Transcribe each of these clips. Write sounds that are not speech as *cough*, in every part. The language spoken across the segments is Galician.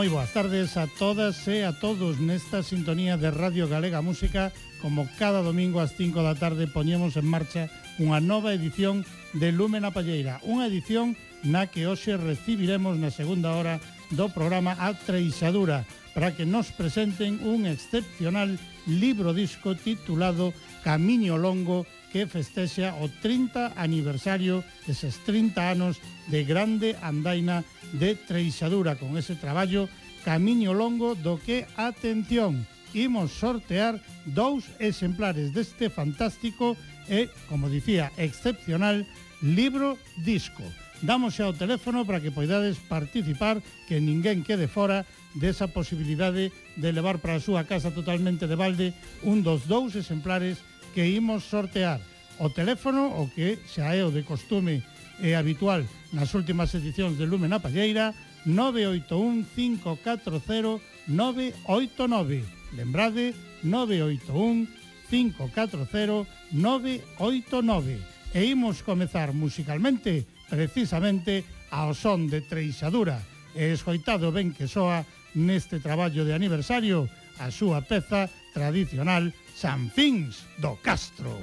Moi boas tardes a todas e a todos nesta sintonía de Radio Galega Música. Como cada domingo ás 5 da tarde poñemos en marcha unha nova edición de Lumen a Palleira. Unha edición na que hoxe recibiremos na segunda hora do programa A Treixadura para que nos presenten un excepcional libro disco titulado Camiño Longo que festexa o 30 aniversario deses 30 anos de grande andaina de treixadura con ese traballo Camiño Longo do que, atención, imos sortear dous exemplares deste fantástico e, como dicía, excepcional libro disco. Damos xa o teléfono para que poidades participar, que ninguén quede fora desa posibilidade de levar para a súa casa totalmente de balde un dos dous exemplares que imos sortear. O teléfono, o que xa é o de costume e habitual nas últimas edicións de Lumen a Palleira, 981 540 989. Lembrade, 981 540 989. E imos comezar musicalmente, precisamente, ao son de Treixadura. E escoitado ben que soa neste traballo de aniversario a súa peza tradicional Sanfins do Castro.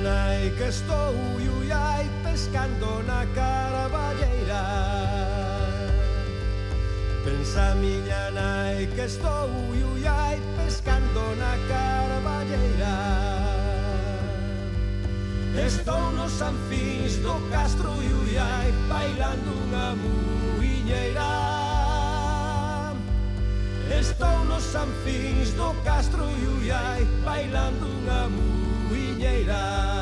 nai que estou iuiai pescando na caraballeira. Pensa miña nai que estou iuiai pescando na caraballeira. Estou nos anfins do castro iuiai bailando unha muiñeira. Estou nos anfins do castro iuiai bailando unha muiñeira reirá.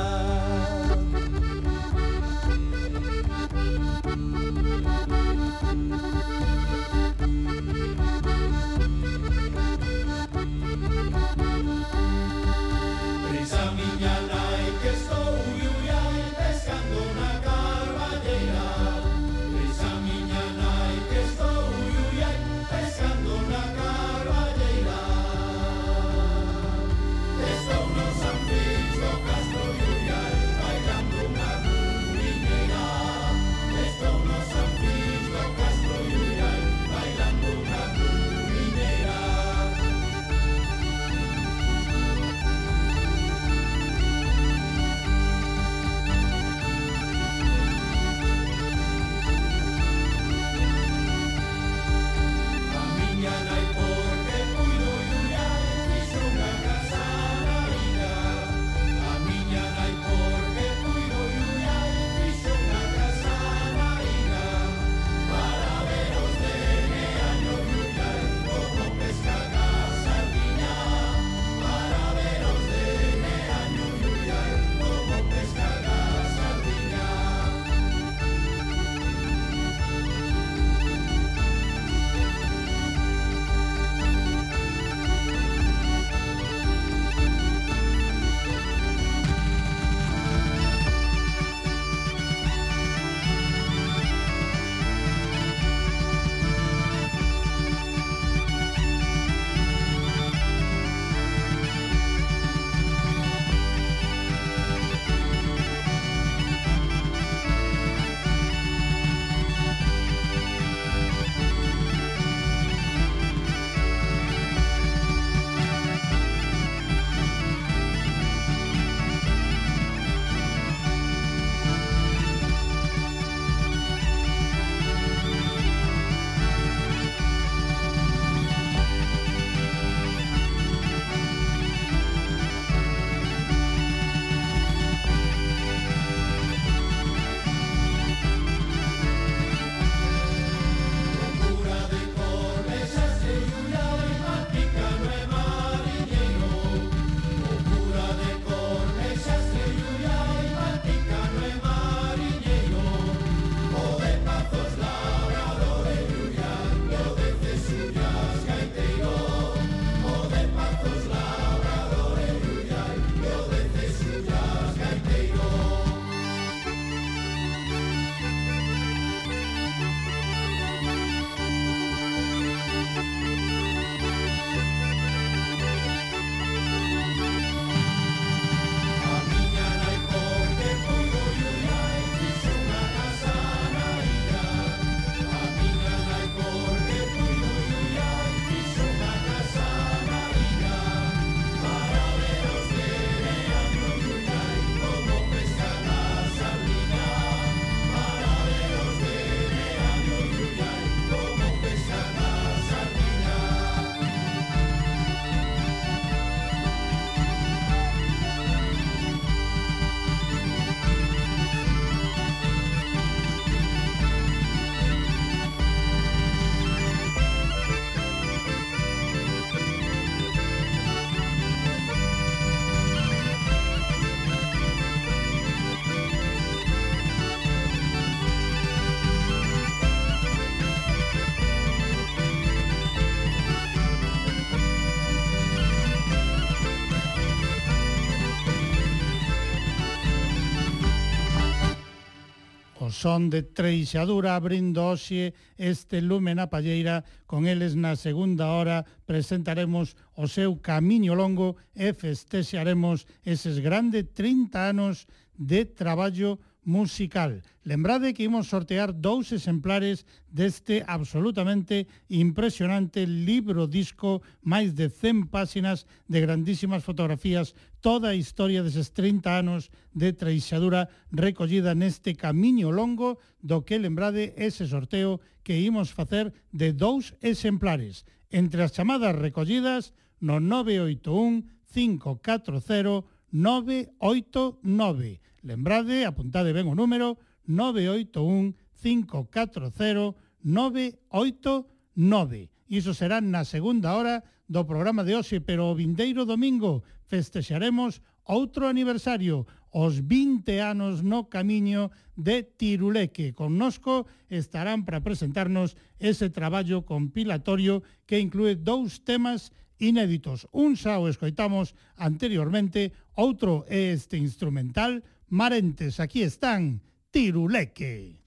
son de Treixadura abrindo hoxe este lume na palleira. Con eles na segunda hora presentaremos o seu camiño longo e festexaremos eses grandes 30 anos de traballo musical. Lembrade que imos sortear dous exemplares deste absolutamente impresionante libro disco, máis de 100 páxinas de grandísimas fotografías toda a historia deses 30 anos de traixadura recollida neste camiño longo do que lembrade ese sorteo que imos facer de dous exemplares entre as chamadas recollidas no 981 540 989. Lembrade, apuntade ben o número 981 540 989. Iso será na segunda hora do programa de hoxe, pero o vindeiro domingo festexaremos outro aniversario, os 20 anos no camiño de Tiruleque. Connosco estarán para presentarnos ese traballo compilatorio que inclúe dous temas inéditos. Un xa o escoitamos anteriormente, outro é este instrumental, Marentes, aquí están, Tiruleque.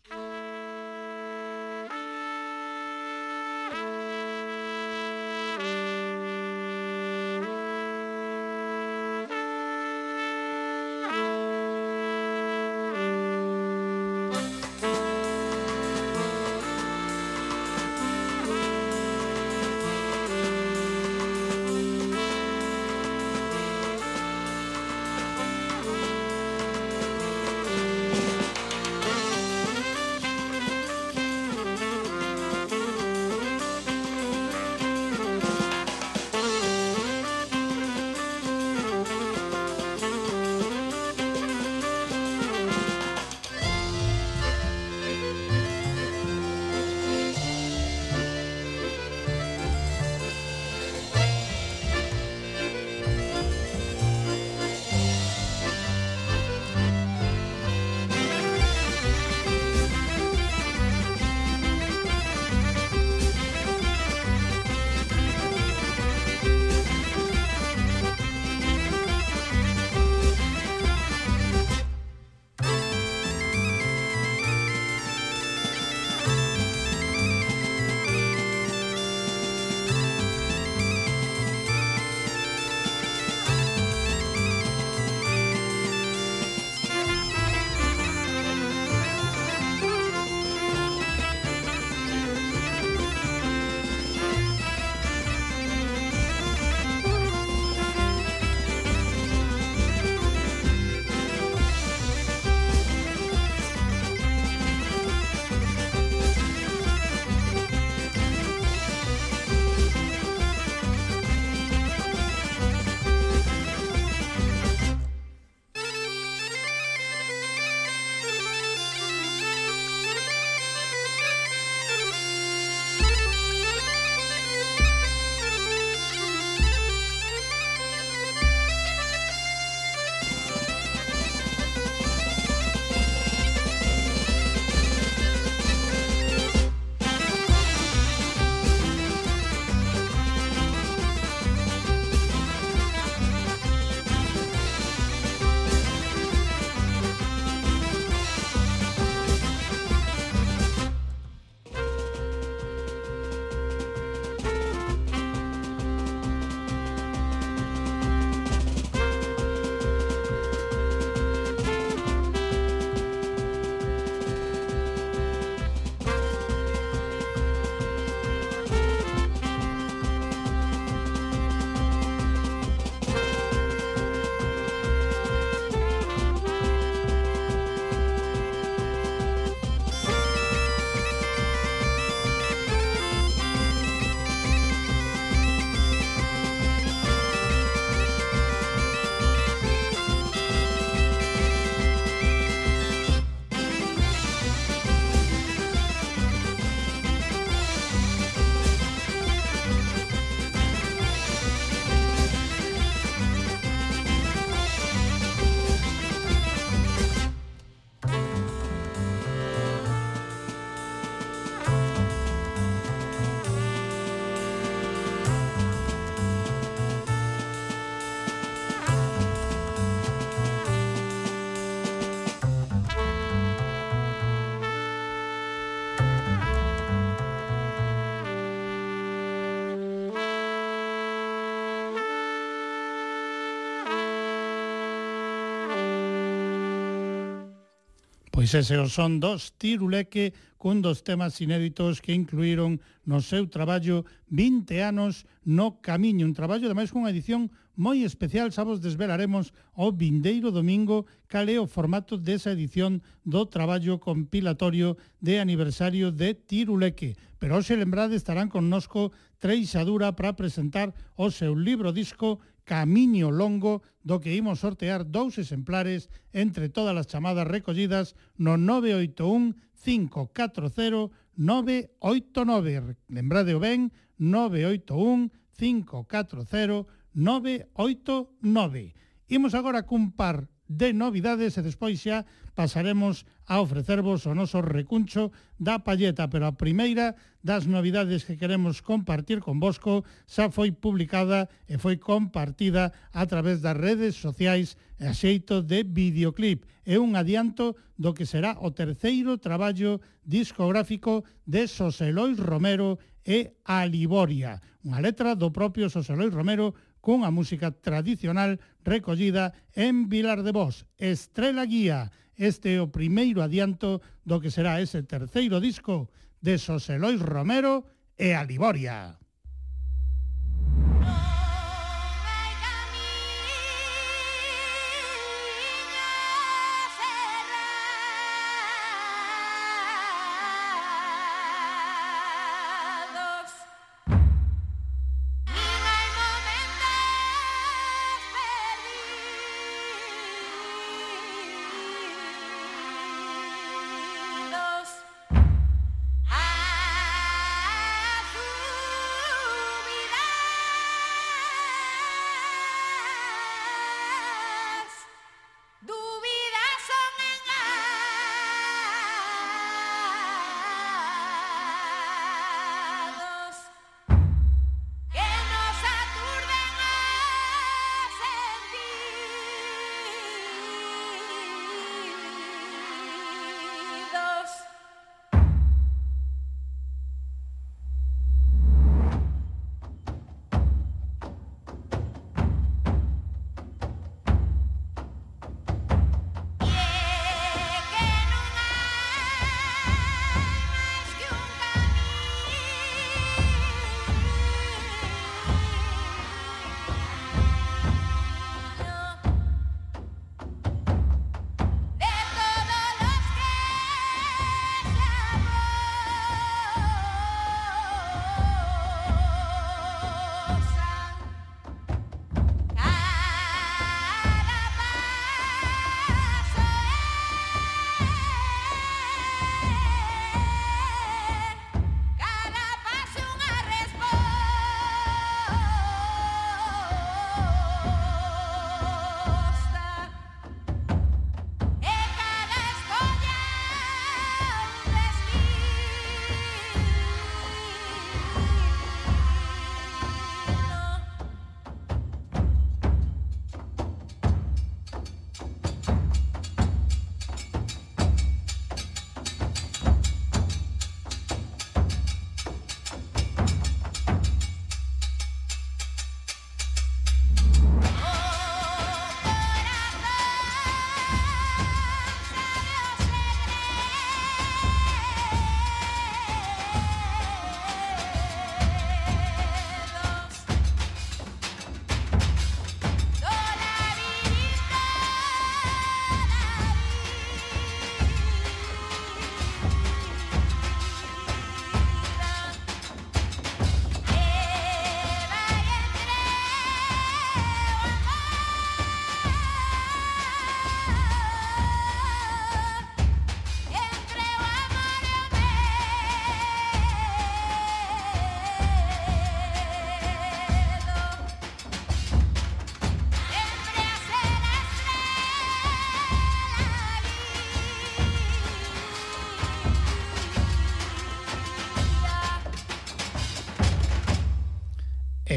Ese son dos Tiruleque cun dos temas inéditos que incluíron no seu traballo 20 anos no camiño, un traballo ademais cunha edición moi especial, xa vos desvelaremos o vindeiro domingo cal é o formato desa edición do traballo compilatorio de aniversario de Tiruleque. Pero hoxe lembrade estarán connosco Treixadura para presentar o seu libro disco Camiño Longo, do que imos sortear dous exemplares entre todas as chamadas recollidas no 981 540 989. Lembrade o ben, 981 540 989. Imos agora cun par de novidades e despois xa pasaremos a ofrecervos o noso recuncho da palleta, pero a primeira das novidades que queremos compartir con Bosco xa foi publicada e foi compartida a través das redes sociais e a xeito de videoclip. É un adianto do que será o terceiro traballo discográfico de Xosé Romero e Aliboria, unha letra do propio Xosé Romero cunha música tradicional recollida en Vilar de Vos, Estrela Guía. Este é o primeiro adianto do que será ese terceiro disco de Soselois Romero e Aliboria.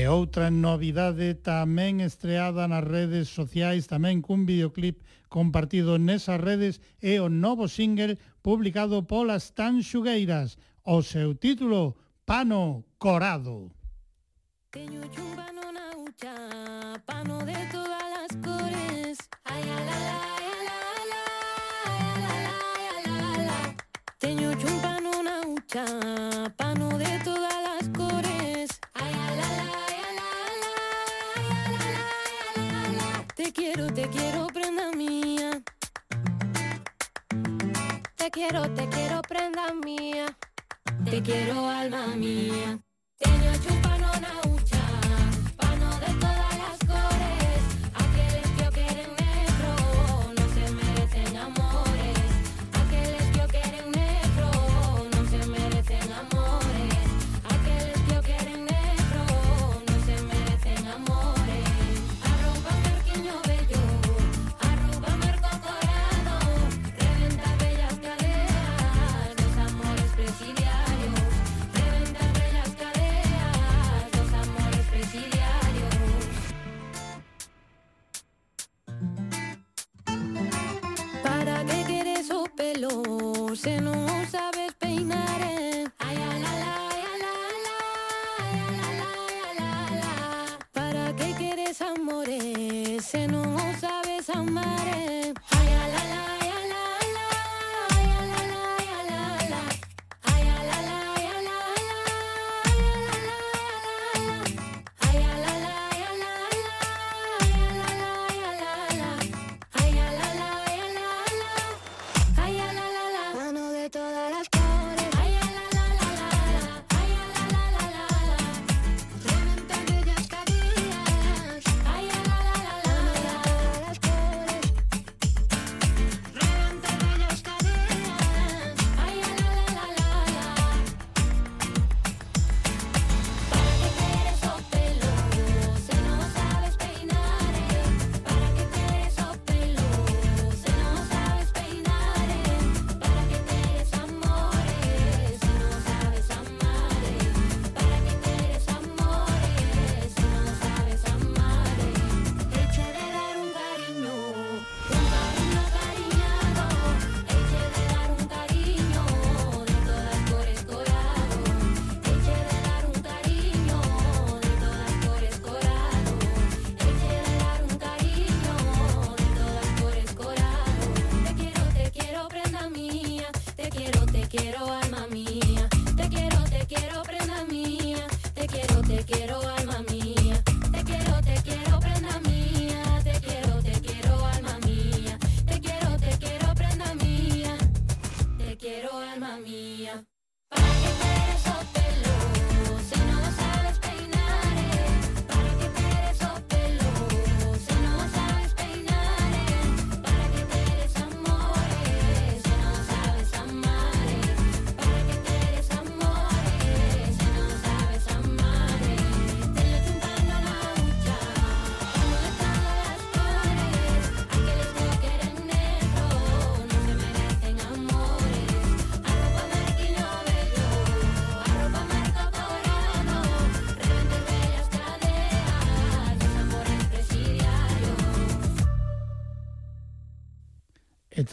Outra novidade tamén estreada nas redes sociais, tamén cun videoclip compartido nesas redes é o novo single publicado polas Tan Xugueiras. O seu título, Pano Corado. Teño pano na ucha, pano de todas as cores. Ay, ala, ala. Teño chumpano na ucha quiero, te quiero prenda mía. Te quiero alma mía. Te ne chupa no que no sabes peinar. Eh. Ay, a la, ay, a la, ay, a la, ay, ¿Para qué quieres amores? Que no sabes amar. Eh.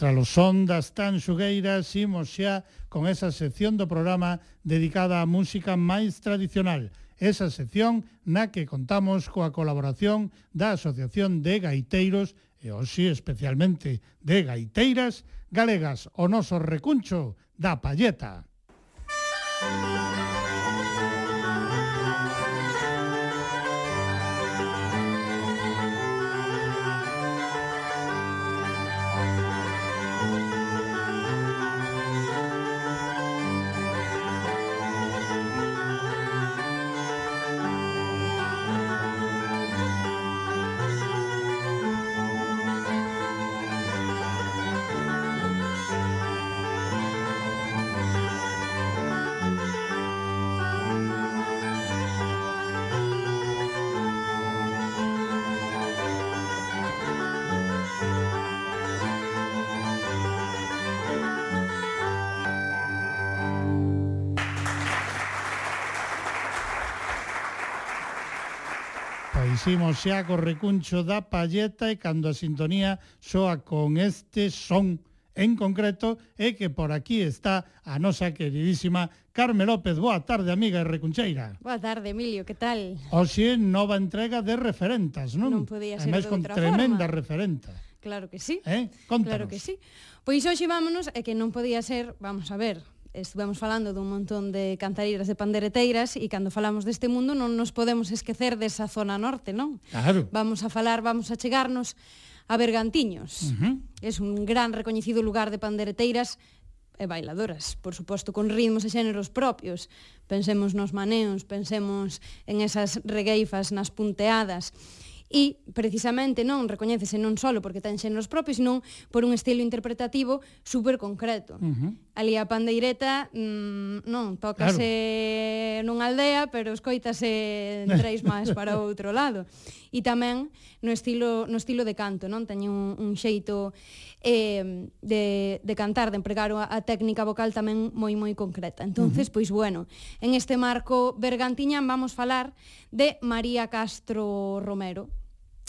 Tras os ondas tan xugueiras, imos xa con esa sección do programa dedicada á música máis tradicional. Esa sección na que contamos coa colaboración da Asociación de Gaiteiros e hoxe especialmente de gaiteiras galegas, o noso recuncho da palleta. Música Imos xa co recuncho da palleta e cando a sintonía soa con este son en concreto é que por aquí está a nosa queridísima Carme López. Boa tarde, amiga e recuncheira. Boa tarde, Emilio, que tal? Oxe, nova entrega de referentas, non? Non podía ser Ademais, con tremenda forma. referenta. Claro que sí. Eh? Contanos. Claro que sí. Pois hoxe vámonos, é que non podía ser, vamos a ver, estuvemos falando dun montón de cantareiras de pandereteiras e cando falamos deste mundo non nos podemos esquecer desa zona norte, non? Claro. Vamos a falar, vamos a chegarnos a Bergantiños. Uh -huh. Es un gran recoñecido lugar de pandereteiras e bailadoras, por suposto, con ritmos e xéneros propios. Pensemos nos maneos, pensemos en esas regueifas, nas punteadas e precisamente non recoñécese non só porque ten xéneros propios, senón por un estilo interpretativo super concreto. Uh -huh. Ali a pandeireta mmm, non, tócase claro. nunha aldea, pero escoitase *laughs* treis máis para o outro lado. E tamén no estilo no estilo de canto, non? Teñe un, un xeito eh, de, de cantar, de empregar a, a técnica vocal tamén moi moi concreta. Entonces, uh -huh. pois bueno, en este marco bergantiñán vamos falar de María Castro Romero.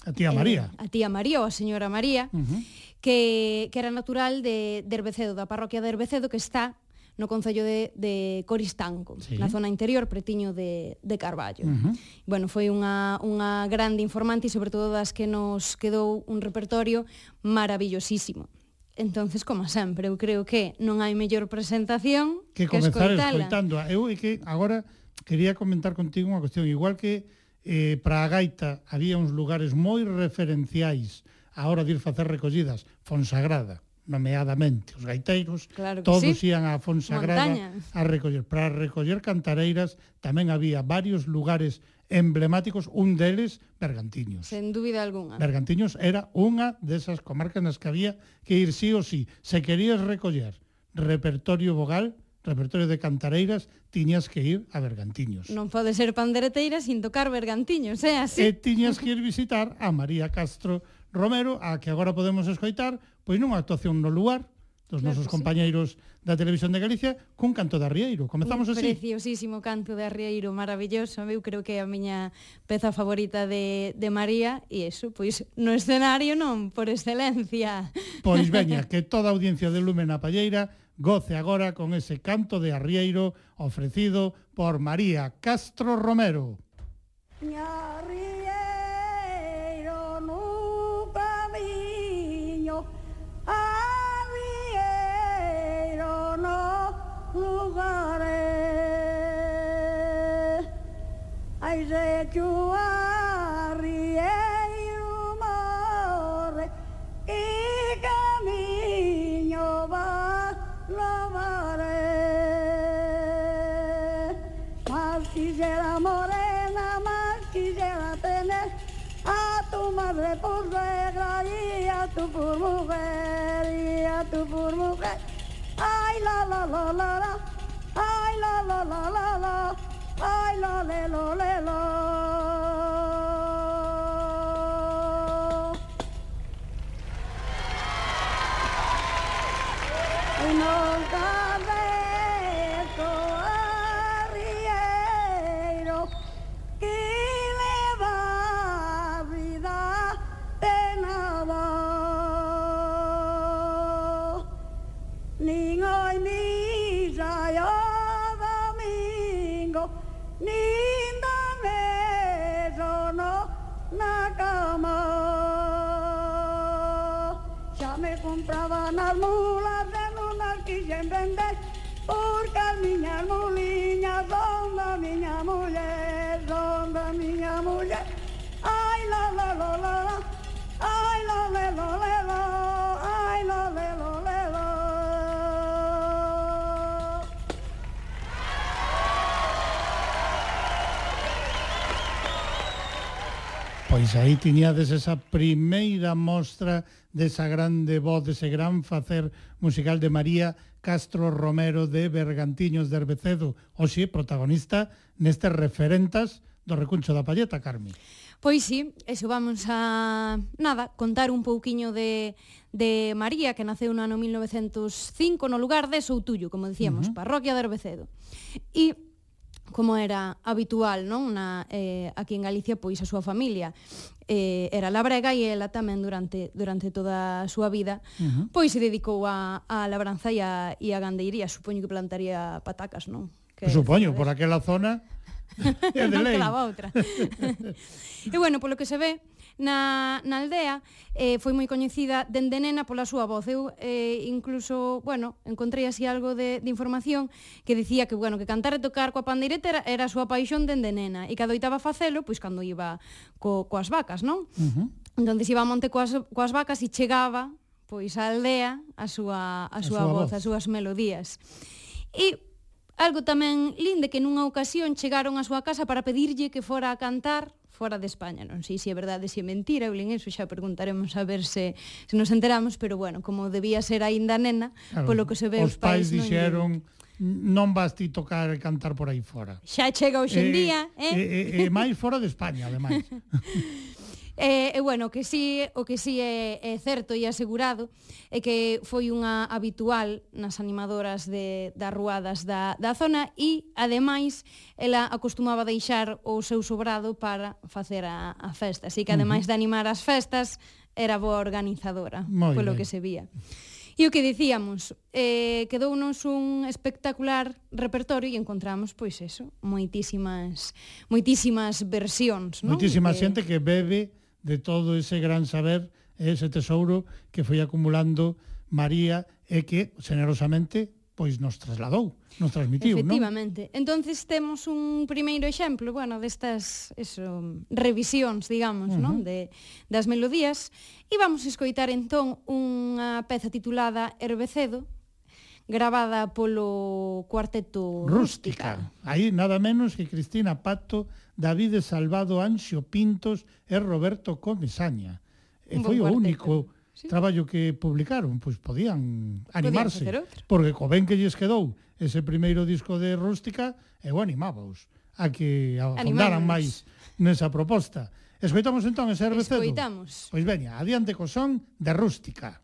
A tía María. Eh, a tía María ou a señora María, uh -huh que, que era natural de, de Herbecedo, da parroquia de Herbecedo, que está no Concello de, de Coristanco, sí. na zona interior, pretiño de, de Carballo. Uh -huh. Bueno, foi unha, unha grande informante e, sobre todo, das que nos quedou un repertorio maravillosísimo. Entonces, como sempre, eu creo que non hai mellor presentación que, que comenzar escoitando. Eu é que agora quería comentar contigo unha cuestión. Igual que eh, para a gaita había uns lugares moi referenciais a hora de ir facer recollidas, Fonsagrada, nomeadamente os gaiteiros, claro todos sí. ían a Fonsagrada Montaña. a recoller. Para recoller cantareiras tamén había varios lugares emblemáticos, un deles Bergantiños. Sen dúbida alguna. Bergantiños era unha desas comarcas nas que había que ir sí ou sí. Se querías recoller repertorio vogal, repertorio de cantareiras, tiñas que ir a Bergantiños. Non pode ser pandereteira sin tocar Bergantiños, é eh? así? E tiñas que *laughs* ir visitar a María Castro Romero, a que agora podemos escoitar, pois nunha actuación no lugar dos claro nosos compañeiros sí. da Televisión de Galicia cun canto de Arrieiro. Comezamos Un así. Preciosísimo canto de Arrieiro, maravilloso. Eu creo que é a miña peza favorita de, de María e eso, pois no escenario non, por excelencia. Pois *laughs* veña, que toda a audiencia de Lumen a Palleira goce agora con ese canto de Arrieiro ofrecido por María Castro Romero. Arrieiro. Ai se que o arrieiro morre e camiño va lavaré. Mas quisiera morena, mas quisiera tener a tu madre por suegra y a tu por mujer y a tu por mujer. Ay la la la la la, ay la la la la la, Ay, lo, le, lo, le, lo. Me compraban las mulas de lunas quisen vender porque as miñas muliñas son miña muller, son miña muller. Ai la la la la la, ai la le lo le Pois aí tiñades esa primeira mostra desa grande voz, dese gran facer musical de María Castro Romero de Bergantiños de Herbecedo, hoxe protagonista nestes referentas do recuncho da Palleta, Carmi. Pois sí, eso vamos a, nada, contar un pouquiño de, de María, que naceu no ano 1905 no lugar de Soutullo, como dicíamos, uh -huh. parroquia de Herbecedo. E como era habitual non na, eh, aquí en Galicia pois a súa familia eh, era labrega e ela tamén durante, durante toda a súa vida uh -huh. pois se dedicou a, a labranza e a, e a gandeiría supoño que plantaría patacas non? Que, supoño, ¿sabes? por aquela zona *laughs* é de lei. non outra. *laughs* e bueno, polo que se ve, na, na aldea, eh, foi moi coñecida dende nena pola súa voz. Eu eh, incluso, bueno, encontrei así algo de, de información que dicía que, bueno, que cantar e tocar coa pandeireta era, era a súa paixón dende nena e que adoitaba facelo, pois, cando iba co, coas vacas, non? Uh -huh. Entón, iba a monte coas, coas vacas e chegaba pois a aldea a súa, a súa, a súa voz, voz, as súas melodías. E algo tamén linde que nunha ocasión chegaron á súa casa para pedirlle que fora a cantar fora de España. Non sei se é verdade, se é mentira, eu lin eso xa preguntaremos a ver se, se nos enteramos, pero bueno, como debía ser aínda nena, claro, polo que se ve os, os pais, dixeron non vas ti tocar e cantar por aí fora. Xa chega hoxe en eh, día, eh? E, eh, e, eh, e máis fora de España, ademais. *laughs* E, e bueno, que sí, o que sí é, é certo e asegurado é que foi unha habitual nas animadoras de, das ruadas da, da zona e, ademais, ela acostumaba deixar o seu sobrado para facer a, a festa. Así que, ademais uh -huh. de animar as festas, era boa organizadora, Moi polo ben. que se vía. E o que dicíamos, eh, quedou nos un espectacular repertorio e encontramos, pois eso, moitísimas moitísimas versións, non? Moitísima que... xente que bebe de todo ese gran saber, ese tesouro que foi acumulando María e que generosamente pois nos trasladou, nos transmitiu, Efectivamente. Entonces temos un primeiro exemplo, bueno, destas eso, revisións, digamos, uh -huh. non, de das melodías e vamos a escoitar entón unha peza titulada Herbecedo, grabada polo cuarteto Rústica. Rústica. Aí nada menos que Cristina Pato David Salvado, Anxo Pintos e Roberto Comesaña. E foi o único sí. traballo que publicaron, pois podían animarse, podían porque co ben que lles quedou ese primeiro disco de Rústica, eu animábaos a que afondaran máis nesa proposta. Escoitamos entón ese herbecedo. Escoitamos. Pois veña, adiante co son de Rústica.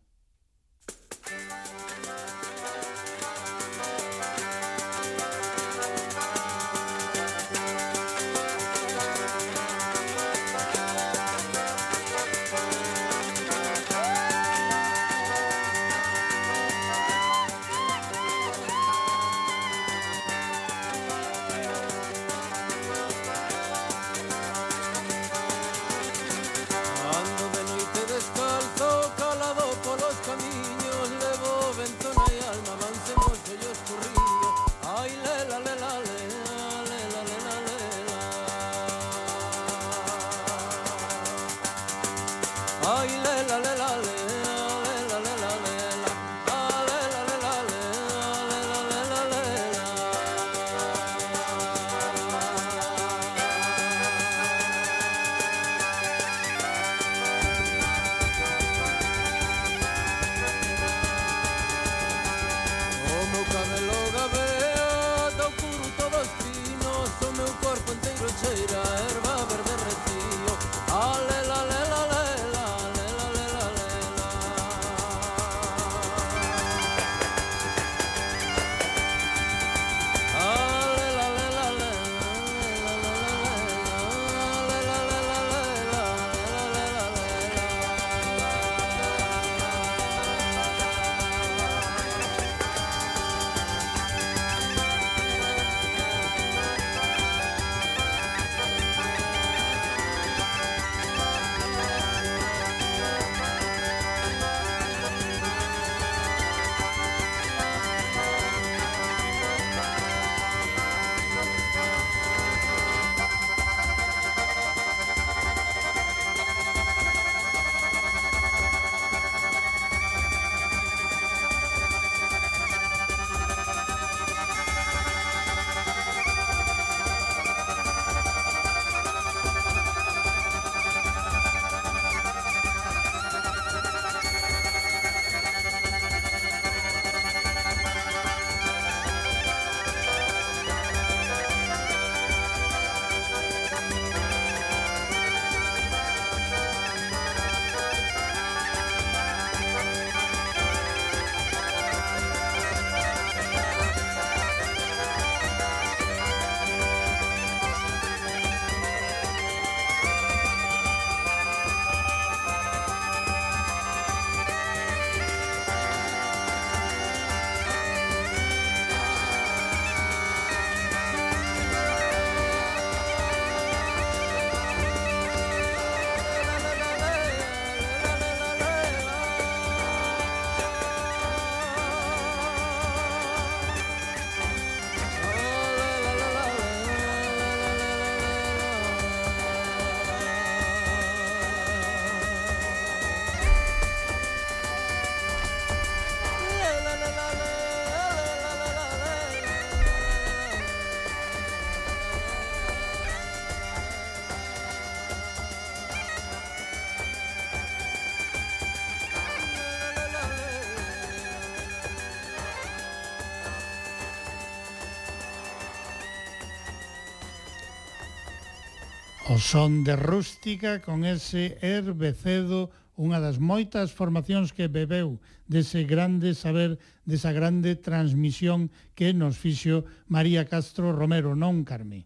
O son de rústica con ese herbecedo unha das moitas formacións que bebeu dese grande saber, desa grande transmisión que nos fixo María Castro Romero, non, Carmi?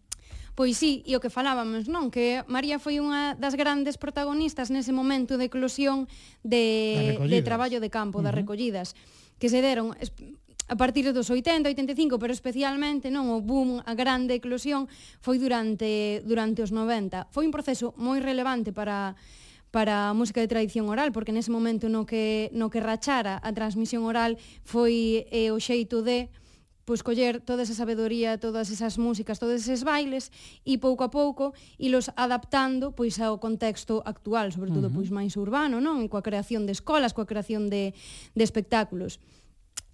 Pois sí, e o que falábamos, non? Que María foi unha das grandes protagonistas nese momento de eclosión de, de traballo de campo, das uh -huh. das recollidas que se deron a partir dos 80, 85, pero especialmente non o boom, a grande eclosión foi durante durante os 90. Foi un proceso moi relevante para para a música de tradición oral, porque nese momento no que no que rachara a transmisión oral foi eh, o xeito de pois coller toda esa sabedoría, todas esas músicas, todos eses bailes e pouco a pouco ilos adaptando pois ao contexto actual, sobre todo uh -huh. pois máis urbano, non? E coa creación de escolas, coa creación de de espectáculos.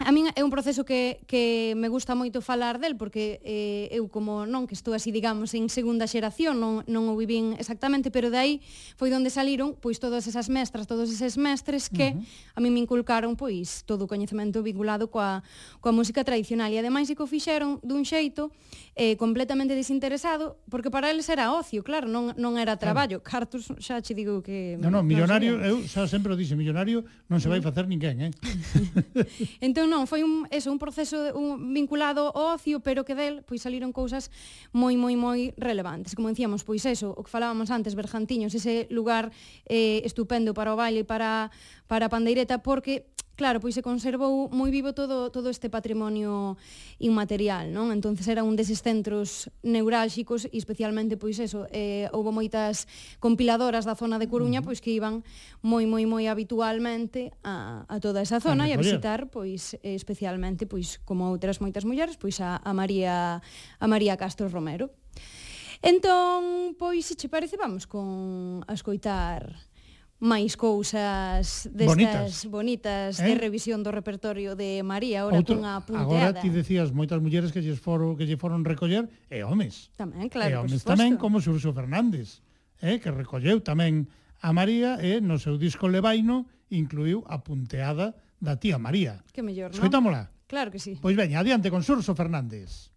A min é un proceso que, que me gusta moito falar del, porque eh, eu como non, que estou así, digamos, en segunda xeración, non, non o vivín exactamente, pero de aí foi onde saliron pois todas esas mestras, todos eses mestres que uh -huh. a mí me inculcaron pois todo o coñecemento vinculado coa, coa música tradicional. E ademais que o fixeron dun xeito eh, completamente desinteresado, porque para eles era ocio, claro, non, non era traballo. Claro. Cartos xa che digo que... Non, non, millonario, non eu xa sempre o dixe, millonario non se vai facer ninguén, eh? *laughs* entón non, foi un, eso, un proceso un, vinculado ao ocio, pero que del pois saliron cousas moi, moi, moi relevantes. Como dicíamos, pois eso, o que falábamos antes, Bergantiños, ese lugar eh, estupendo para o baile, para, para a pandeireta, porque Claro, pois se conservou moi vivo todo, todo este patrimonio inmaterial, non? Entonces era un deses centros neurálxicos e especialmente, pois eso, eh, houve moitas compiladoras da zona de Coruña, pois que iban moi, moi, moi habitualmente a, a toda esa zona e a visitar, pois, eh, especialmente, pois, como outras moitas mulleres, pois a, a María a María Castro Romero. Entón, pois, se che parece, vamos con a escoitar máis cousas destas bonitas, bonitas eh? de revisión do repertorio de María, ora Outro, cunha punteada. Agora ti decías moitas mulleres que lles foron, que lle foron recoller e homes. Tamén, claro, e homes tamén como Xurxo Fernández, eh, que recolleu tamén a María e no seu disco Levaino incluiu a punteada da tía María. Que mellor, non? Escoitámola. Claro que sí. Pois veña, adiante con Xurxo Fernández.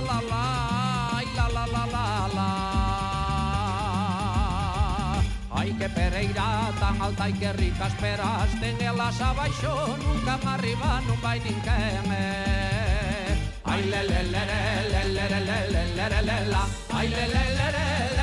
la la la, la la la la la. Ai que pereira tan alta e que ricas peras ten elas abaixo, nunca má arriba non vai ninguén. Ai le le le le le le le le le le le la, ai le le le le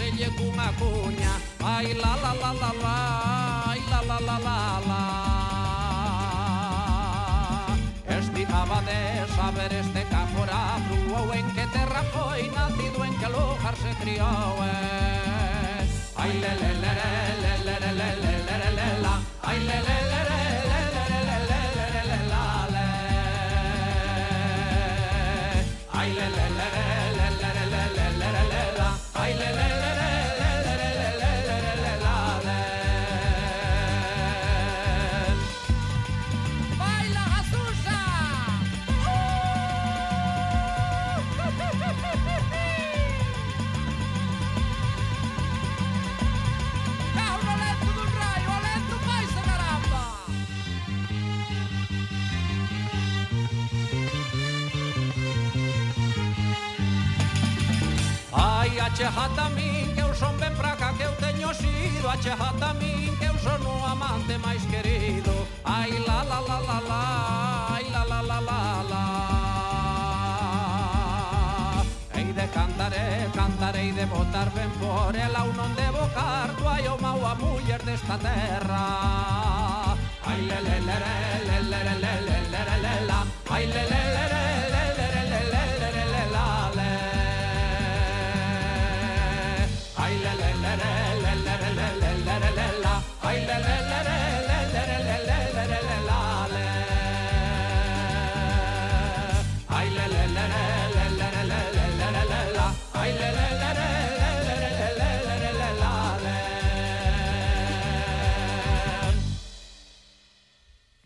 selle cunha cuña Ai la la la la la, ai la la la la la Estimaba de saber este cafora Fruou en que terra foi nacido en que lugar se criou eh. Ai le le le le le le le le le le la Ai le le chata a min que eu son ben praca que eu teño sido Ache chata a min que eu son o amante máis querido Ai la la la la la, ai la la la la la Ei de cantaré, cantarei de botar ben por ela un non bocar carto ai o mau a muller desta terra Ai le le le le le le le le le le le le Ai le le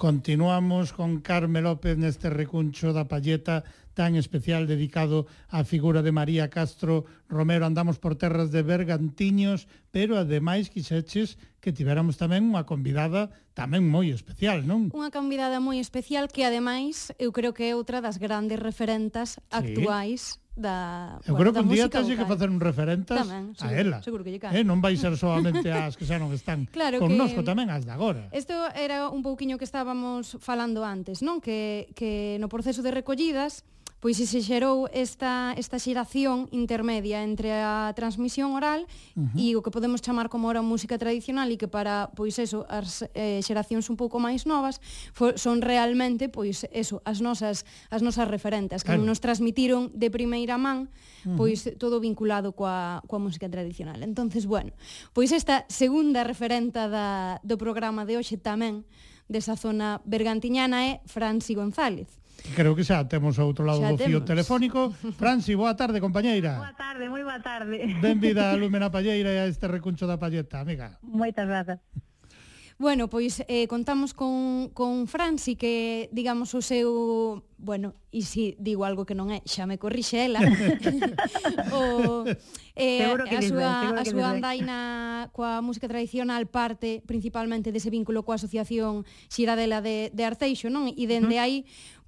Continuamos con Carme López neste recuncho da palleta tan especial dedicado á figura de María Castro Romero. Andamos por terras de Bergantiños, pero ademais quixeches que tiveramos tamén unha convidada tamén moi especial, non? Unha convidada moi especial que ademais eu creo que é outra das grandes referentas actuais sí. actuais da Eu bueno, creo que un día tens que facer un referentes tamén, seguro, a ela. Seguro que lle cae. Eh, non vai ser solamente as que xa non están *laughs* claro connosco que... tamén as de agora. Isto era un pouquiño que estábamos falando antes, non? Que que no proceso de recollidas Pois se xerou esta, esta xeración intermedia entre a transmisión oral uh -huh. e o que podemos chamar como ora música tradicional e que para, pois eso, as eh, xeracións un pouco máis novas fo, son realmente, pois eso, as nosas, as nosas referentes, que claro. nos transmitiron de primeira man, pois uh -huh. todo vinculado coa, coa música tradicional. entonces bueno, pois esta segunda referenta da, do programa de hoxe tamén desa zona bergantiñana é Franci González Creo que xa temos outro lado xa do fío temos. telefónico. *laughs* Franci, boa tarde, compañeira. Boa tarde, moi boa tarde. Benvida a *laughs* Lúmena Palleira e a este recuncho da Palleta, amiga. Moitas grazas. Bueno, pois eh, contamos con, con Franci que, digamos, o seu... Bueno, e si digo algo que non é, xa me corrixe ela. *laughs* o, eh, a súa, a súa andaina coa música tradicional parte principalmente dese vínculo coa asociación Xiradela de, de Arteixo, non? E dende uh -huh. aí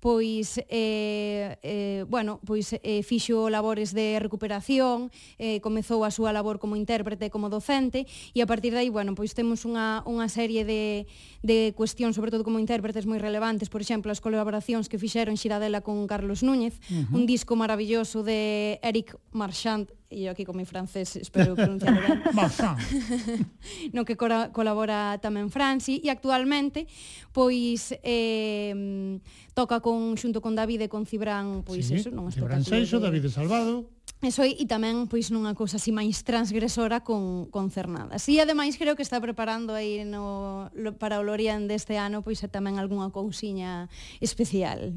pois eh, eh, bueno, pois eh, fixo labores de recuperación, eh, comezou a súa labor como intérprete e como docente e a partir de aí, bueno, pois temos unha, unha serie de, de cuestións, sobre todo como intérpretes moi relevantes, por exemplo, as colaboracións que fixeron Xiradela con Carlos Núñez, uh -huh. un disco maravilloso de Eric Marchand e eu aquí con mi francés espero pronunciarlo ben. *laughs* *laughs* no que colabora tamén Franci e actualmente pois eh, toca con xunto con David e con Cibran, pois sí, eso, non estou Cibran Seixo, David Salvado, Eso e tamén pois nunha cousa así máis transgresora con, con Cernadas. E ademais creo que está preparando aí no, lo, para o Lorien deste ano pois é tamén algunha cousiña especial.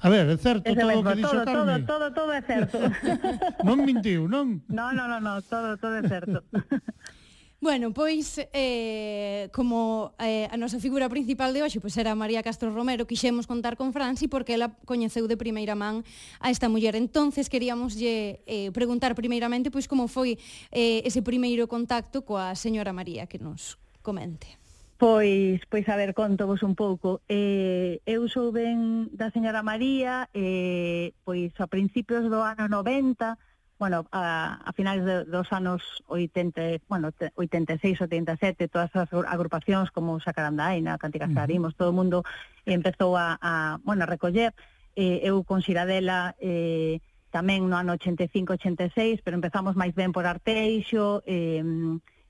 A ver, é certo Ese todo o que dixo Carmen? Todo, todo, todo é certo. *laughs* non mentiu, non? Non, non, non, no, todo, todo é certo. *laughs* Bueno, pois, eh, como eh, a nosa figura principal de hoxe pois era María Castro Romero, quixemos contar con Franci porque ela coñeceu de primeira man a esta muller. Entonces queríamos lle, eh, preguntar primeiramente pois como foi eh, ese primeiro contacto coa señora María que nos comente. Pois, pois a ver, contovos un pouco. Eh, eu sou ben da señora María, eh, pois a principios do ano 90, bueno, a, a finais de, dos anos 80, bueno, 86, 87, todas as agrupacións como Sacarandaina, Cantigas Sarimos, todo o mundo empezou a, a bueno, a recoller. Eh, eu con Xiradela eh, tamén no ano 85-86, pero empezamos máis ben por Arteixo, eh,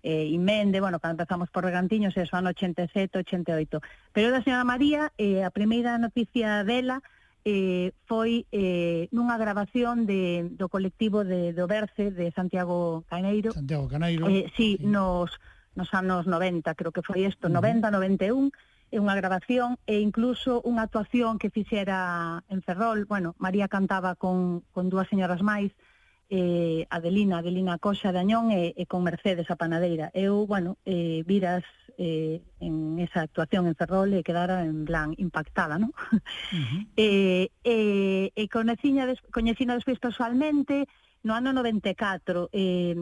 eh, Imende, bueno, cando empezamos por Regantiños, eso ano 87, 88. Pero da señora María, eh, a primeira noticia dela, de eh, foi eh, nunha grabación de, do colectivo de, do Berce de Santiago Caneiro. Santiago Caneiro. Eh, sí, sí, nos, nos anos 90, creo que foi isto, uh -huh. 90, 91, é unha grabación e incluso unha actuación que fixera en Ferrol, bueno, María cantaba con, con dúas señoras máis, eh, Adelina, Adelina Coxa Dañón e, eh, e eh, con Mercedes a Panadeira. Eu, bueno, eh, viras eh, en esa actuación en Ferrol e quedara en plan impactada, non? Uh -huh. eh, eh, e coñecina, des, coñecina despois personalmente no ano 94. Eh,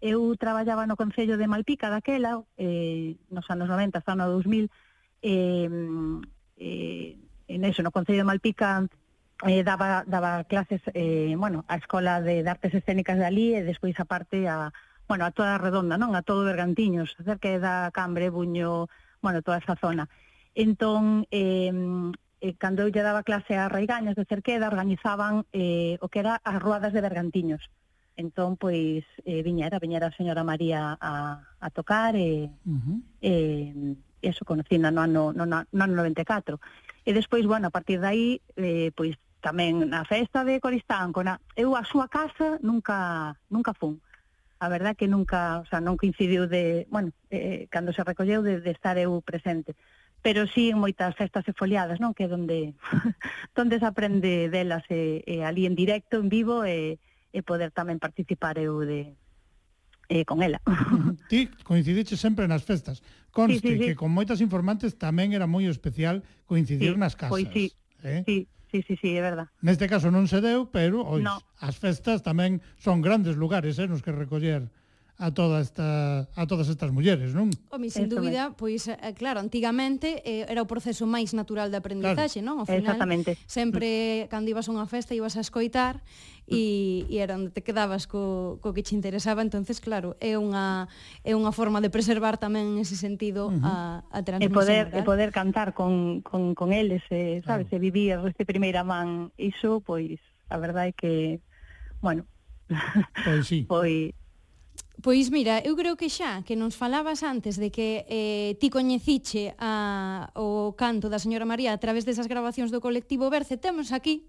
eu traballaba no Concello de Malpica daquela, eh, nos anos 90 hasta o ano 2000, eh, eh, en eso, no Concello de Malpica eh, daba, daba clases eh, bueno, á Escola de, de Artes Escénicas de Alí e despois a parte a, bueno, a toda a redonda, non? A todo Bergantiños, cerca da Cambre, Buño, bueno, toda esa zona. Entón, eh, eh, cando eu lle daba clase a Raigañas de Cerqueda, organizaban eh, o que era as ruadas de Bergantiños. Entón, pois, eh, viñera, viñera a señora María a, a tocar e, uh -huh. e, eso conocina no ano, no, no ano 94. E despois, bueno, a partir de aí, eh, pois, tamén na festa de Coristanco, na, eu a súa casa nunca nunca fun. A verdad que nunca, o sea, non coincidiu de, bueno, eh, eh, cando se recolleu de, de estar eu presente. Pero sí en moitas festas e foliadas, non? Que é onde, *laughs* onde se aprende delas e, e ali en directo, en vivo, e, e poder tamén participar eu de, eh, con ela. *laughs* Ti coincidiche sempre nas festas. Conste sí, sí, sí. que con moitas informantes tamén era moi especial coincidir sí, nas casas. Pois sí, eh? sí, sí, sí, sí, é verdad. Neste caso non se deu, pero ois, no. as festas tamén son grandes lugares eh, nos que recoller a toda esta a todas estas mulleres, non? Home, sin dúbida, pois eh, claro, antigamente eh, era o proceso máis natural de aprendizaxe, claro. non? Ao final, Exactamente. sempre cando ibas a unha festa ibas a escoitar e, e era onde te quedabas co, co que che interesaba, entonces claro, é unha é unha forma de preservar tamén en ese sentido uh -huh. a a transmisión. E poder oral. e poder cantar con con con eles, eh, sabes, claro. e vivir este primeira man, iso pois a verdade é que bueno, pois sí. *laughs* Pois Pois mira, eu creo que xa que nos falabas antes de que eh, ti coñeciche a, o canto da señora María a través desas grabacións do colectivo Berce, temos aquí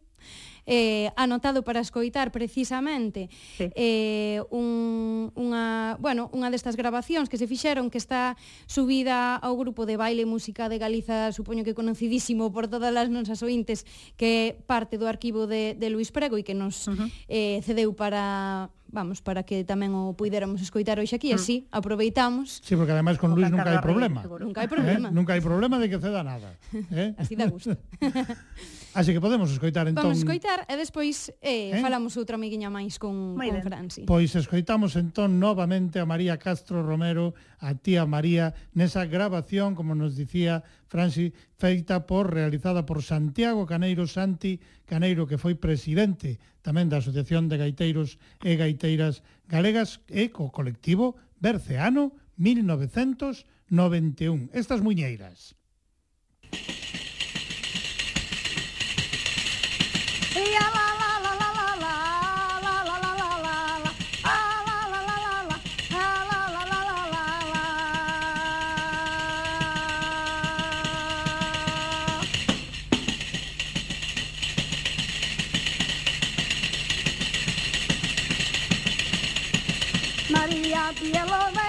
eh, anotado para escoitar precisamente sí. eh, un, unha, bueno, unha destas grabacións que se fixeron que está subida ao grupo de baile música de Galiza, supoño que conocidísimo por todas as nosas ointes, que parte do arquivo de, de Luis Prego e que nos uh -huh. eh, cedeu para vamos, para que tamén o puidéramos escoitar hoxe aquí, así aproveitamos. Sí, porque ademais con Luis nunca hai problema. Nunca hai problema. ¿Eh? Nunca hai problema de que ceda nada. ¿eh? así dá gusto. *laughs* Así que podemos escoitar entón. Vamos escoitar e despois eh, eh? falamos outra amiguiña máis con, Muy con ben. Franci. Pois escoitamos entón novamente a María Castro Romero, a tía María, nesa grabación, como nos dicía Franci, feita por realizada por Santiago Caneiro Santi Caneiro, que foi presidente tamén da Asociación de Gaiteiros e Gaiteiras Galegas e co colectivo Berceano 1991. Estas muñeiras. I love it.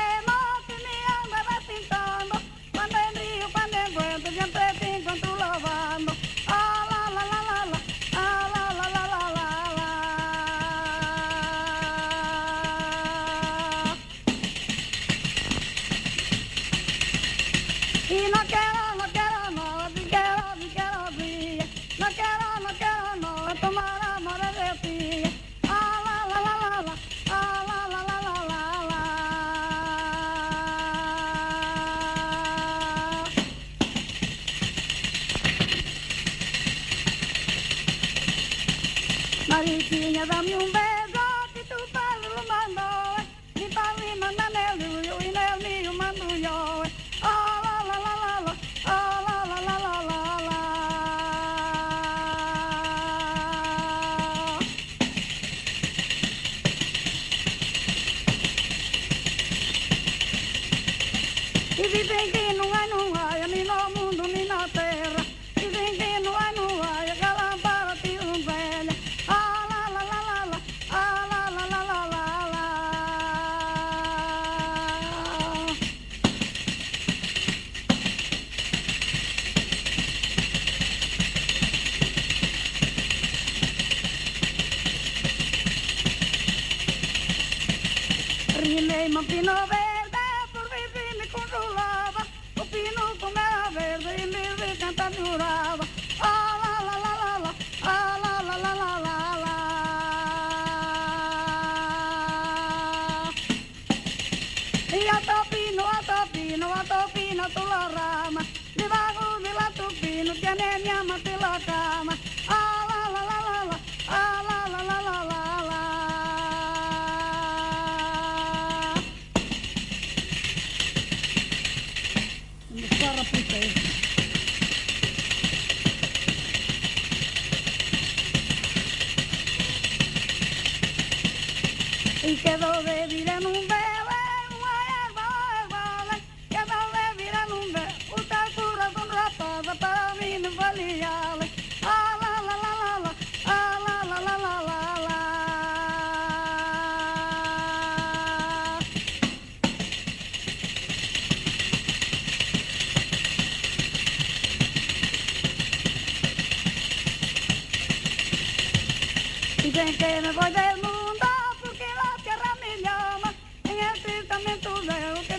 don't.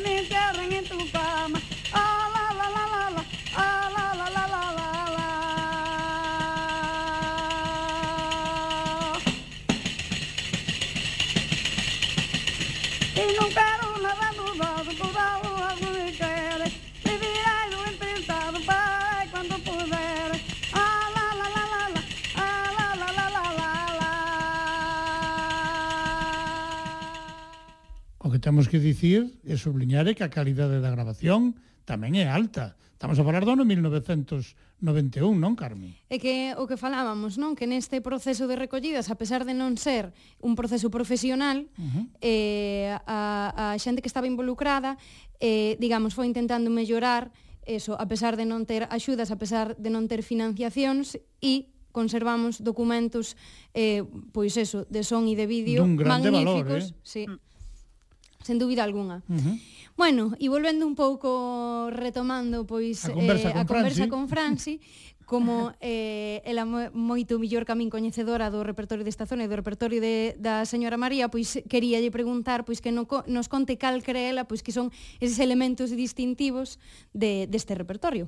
Temos que dicir e subliñar que a calidade da grabación tamén é alta. Estamos a falar do ano 1991, non, Carmi? É que o que falábamos, non? Que neste proceso de recollidas, a pesar de non ser un proceso profesional, uh -huh. eh, a, a xente que estaba involucrada, eh, digamos, foi intentando mellorar eso, a pesar de non ter axudas, a pesar de non ter financiacións e conservamos documentos eh, pois eso, de son e de vídeo Dun grande magníficos, valor, eh? sí. Mm sen dúbida alguna. Uh -huh. Bueno, e volvendo un pouco retomando pois a conversa, eh, con, a conversa Franci. con Franci, como eh, ela moito millor camín coñecedora do repertorio desta zona e do repertorio de, da señora María, pois quería lle preguntar pois que no, nos conte cal cree ela pois que son eses elementos distintivos de, deste repertorio.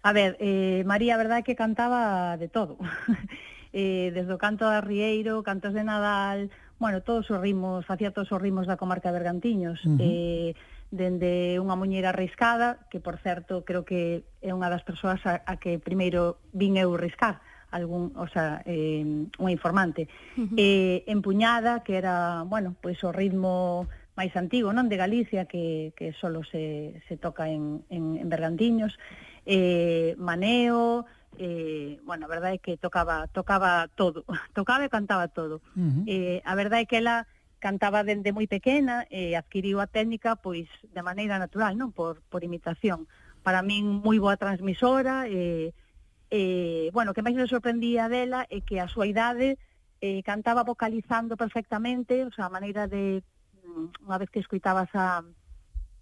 A ver, eh, María, a verdade é que cantaba de todo. *laughs* eh, desde o canto de Rieiro, cantos de Nadal, bueno, todos os rimos, facía todos os rimos da comarca de Bergantiños, uh -huh. eh, dende unha muñeira arriscada, que por certo creo que é unha das persoas a, a que primeiro vin eu riscar, algún, o sea, eh, unha informante. Uh -huh. eh, empuñada, que era, bueno, pois o ritmo máis antigo, non, de Galicia, que, que solo se, se toca en, en, en Bergantiños, eh, maneo, eh, bueno, a verdade é que tocaba tocaba todo, *laughs* tocaba e cantaba todo. Uh -huh. eh, a verdade é que ela cantaba dende moi pequena e eh, adquiriu a técnica pois de maneira natural, non por por imitación. Para min moi boa transmisora e eh, eh, bueno, que máis me sorprendía dela é que a súa idade eh, cantaba vocalizando perfectamente, o sea, a maneira de mm, unha vez que escuitabas a,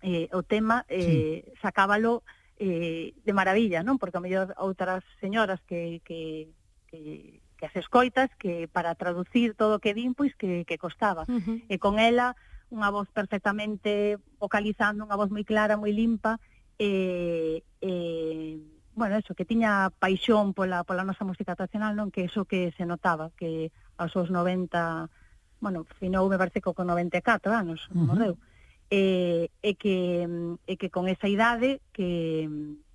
eh, o tema, eh, sí. sacábalo eh, de maravilla, non? Porque a mellor outras señoras que, que, que que as escoitas que para traducir todo o que din pois que, que costaba. Uh -huh. E con ela unha voz perfectamente vocalizando, unha voz moi clara, moi limpa e, e bueno, eso, que tiña paixón pola, pola nosa música tradicional, non? Que eso que se notaba, que aos seus 90 bueno, finou me parece que con 94 anos, uh -huh. morreu e, e, que, e que con esa idade que,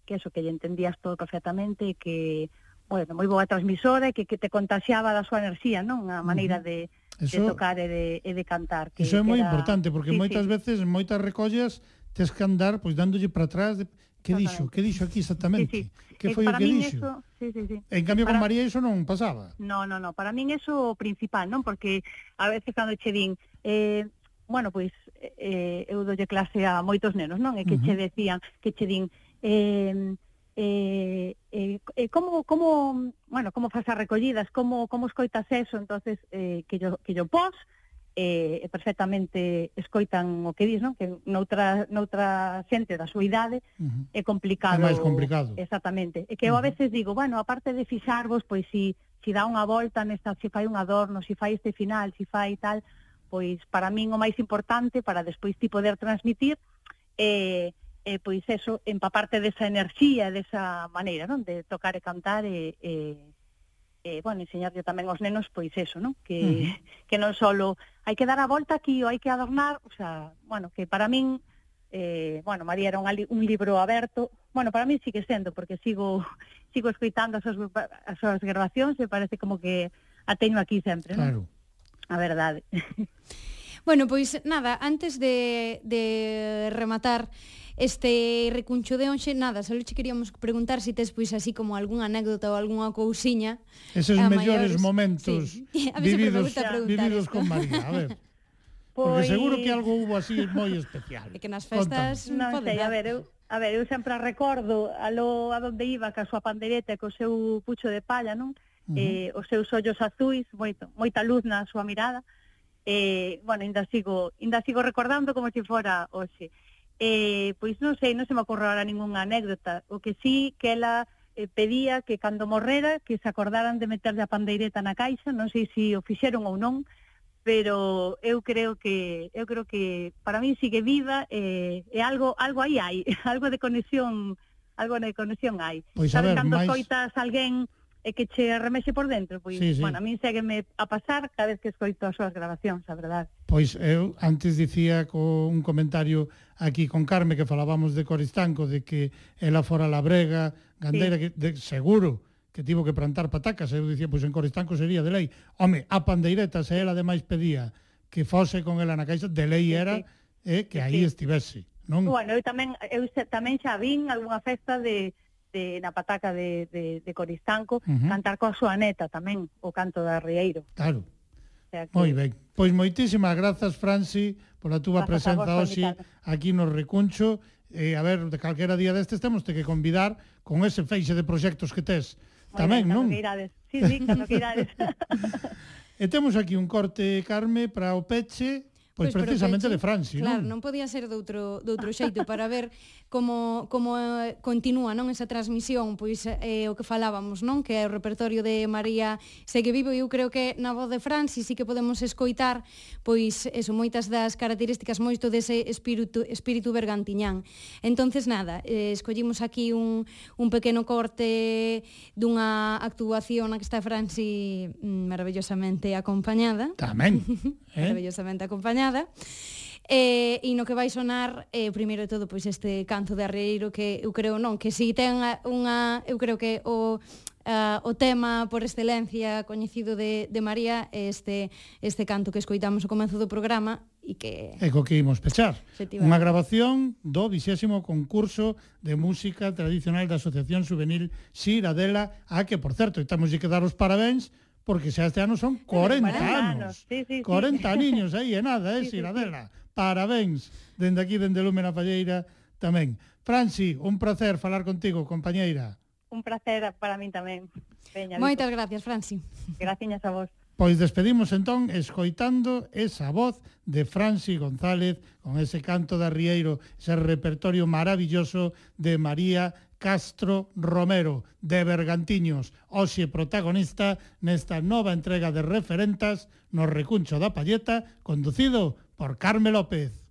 que eso, que lle entendías todo perfectamente e que, bueno, moi boa transmisora e que, que te contaxiaba da súa enerxía, non? A maneira de, eso, de tocar e de, e de cantar. Que, eso é moi era... importante, porque sí, moitas sí. veces, en moitas recollas, tes que andar pois dándolle para atrás de que dixo, que dixo aquí exactamente? Sí, sí. Que eh, foi o que dixo? Eso, sí, sí, sí. En cambio eh, para... con María iso non pasaba. No, no, no, para min eso o principal, non? Porque a veces cando che din, eh, bueno, pois pues, eh, eu dolle clase a moitos nenos, non? E que uh -huh. che decían, que che din... Eh, eh, eh, eh, como, como, bueno, como fas as recollidas, como, como escoitas eso, entonces eh, que, yo, que yo pos, eh, perfectamente escoitan o que dis, non? Que noutra, noutra xente da súa idade uh -huh. é complicado. É máis complicado. Exactamente. E que eu a veces digo, bueno, aparte de fixarvos, pois si, si dá unha volta nesta, si fai un adorno, si fai este final, si fai tal, pois para min o máis importante para despois ti poder transmitir eh, eh, pois eso, empaparte desa enerxía, desa maneira, non? De tocar e cantar e, e, e bueno, enseñarlle tamén aos nenos pois eso, non? Que, uh que non só hai que dar a volta aquí ou hai que adornar, o sea, bueno, que para min eh, bueno, María era un, un libro aberto, bueno, para mí sigue sendo, porque sigo sigo escoitando as súas, as súas grabacións e parece como que a teño aquí sempre, non? Claro. A verdade. *laughs* Bueno, pois nada, antes de, de rematar este recuncho de onxe, nada, só che queríamos preguntar se si tes pois así como algunha anécdota ou algunha cousiña. Eses mellores maiores... momentos sí. *laughs* a vividos, vividos con María, a ver. *laughs* Pois... Porque seguro que algo hubo así moi especial. E que nas festas... Non Non sei, a ver, eu, a ver, eu sempre recordo a lo a donde iba ca súa pandereta e co seu pucho de palla, non? uh -huh. eh, os seus ollos azuis, moito, moita luz na súa mirada. Eh, bueno, ainda sigo, ainda sigo recordando como se fora hoxe. Eh, pois non sei, non se me ocorre ahora ningunha anécdota. O que sí que ela eh, pedía que cando morrera que se acordaran de meterlle a pandeireta na caixa, non sei se o fixeron ou non, pero eu creo que eu creo que para mí sigue viva eh, e eh, algo algo aí hai, *laughs* algo de conexión, algo de conexión hai. Pois, Sabes cando máis... coitas alguén e que che remexe por dentro, pois, sí, sí. bueno, a min segueme a pasar cada vez que escoito as súas grabacións, a verdade. Pois eu antes dicía co un comentario aquí con Carme que falábamos de Coristanco, de que ela fora la brega, gandeira, sí. que de, seguro, que tivo que plantar patacas, eu dicía, pois en Coristanco sería de lei. Home, a pandeireta, se ela ademais pedía que fose con ela na caixa, de lei era sí, sí. eh, que aí sí. estivese. Non? Bueno, eu tamén, eu tamén xa vin algunha festa de, de, na pataca de, de, de Coristanco, uh -huh. cantar coa súa neta tamén, o canto da Rieiro. Claro. O sea, que... Moi ben. Pois moitísimas grazas, Franci, pola túa Pasas presenza hoxe aquí no Recuncho. Eh, a ver, de calquera día destes temos te que convidar con ese feixe de proxectos que tes. Moi tamén, ben, non? Que irades. Sí, sí, cando que irades. *laughs* *laughs* e temos aquí un corte, Carme, para o peche, Pois, pois precisamente de Franci, claro, non? non podía ser doutro, doutro xeito para ver como, como eh, continúa non esa transmisión, pois eh, o que falábamos, non? Que é o repertorio de María segue vivo e eu creo que na voz de Franci sí que podemos escoitar pois eso, moitas das características moito dese espírito, espírito bergantiñán. Entonces nada, eh, escollimos aquí un, un pequeno corte dunha actuación a que está Franci mm, maravillosamente acompañada. Tamén. *laughs* eh? maravillosamente acompañada. Eh, e no que vai sonar, eh, primeiro de todo, pois este canto de arreiro que eu creo non, que si ten unha, eu creo que o uh, o tema por excelencia coñecido de, de María este este canto que escoitamos ao comezo do programa e que... E co que imos pechar. Unha grabación do 20º concurso de música tradicional da Asociación Juvenil Xiradela, a que, por certo, estamos de que dar os parabéns porque xa este ano son 40 anos. Sí, sí, 40 sí. *laughs* niños aí e nada, é eh, sí, Siradela. Sí, sí. Parabéns dende aquí, dende Lúmena Palleira tamén. Franci, un placer falar contigo, compañeira. Un placer para min tamén. Veña, Moitas Vico. gracias, Franci. Graciñas a vos. Pois despedimos entón escoitando esa voz de Franci González con ese canto da Rieiro, ese repertorio maravilloso de María Castro Romero, de Bergantiños, hoxe protagonista nesta nova entrega de referentas no recuncho da Palleta, conducido por Carme López.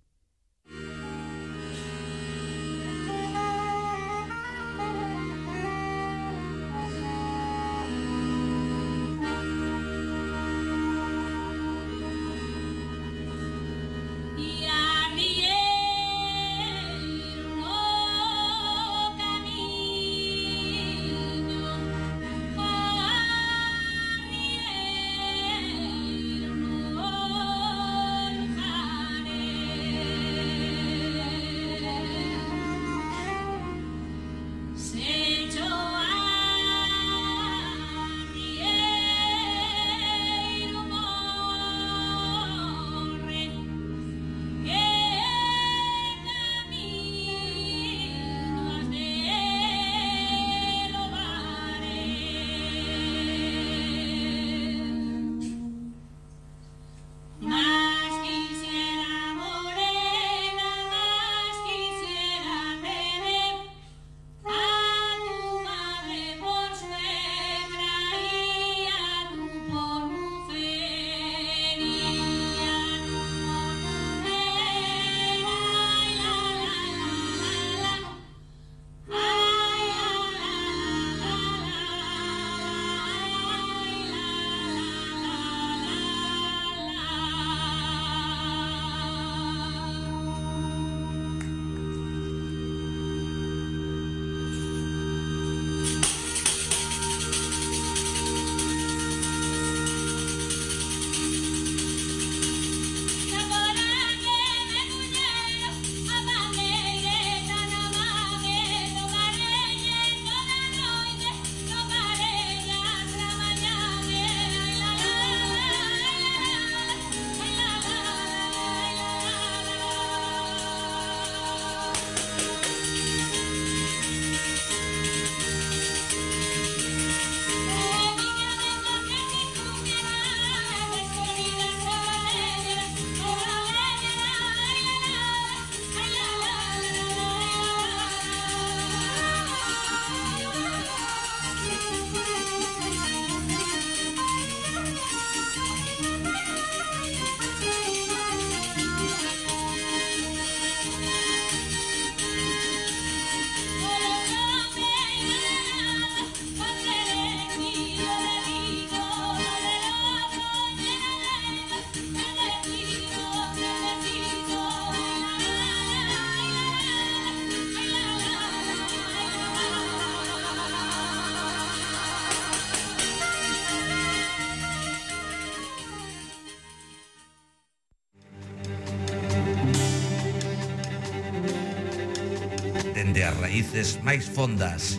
raíces máis fondas.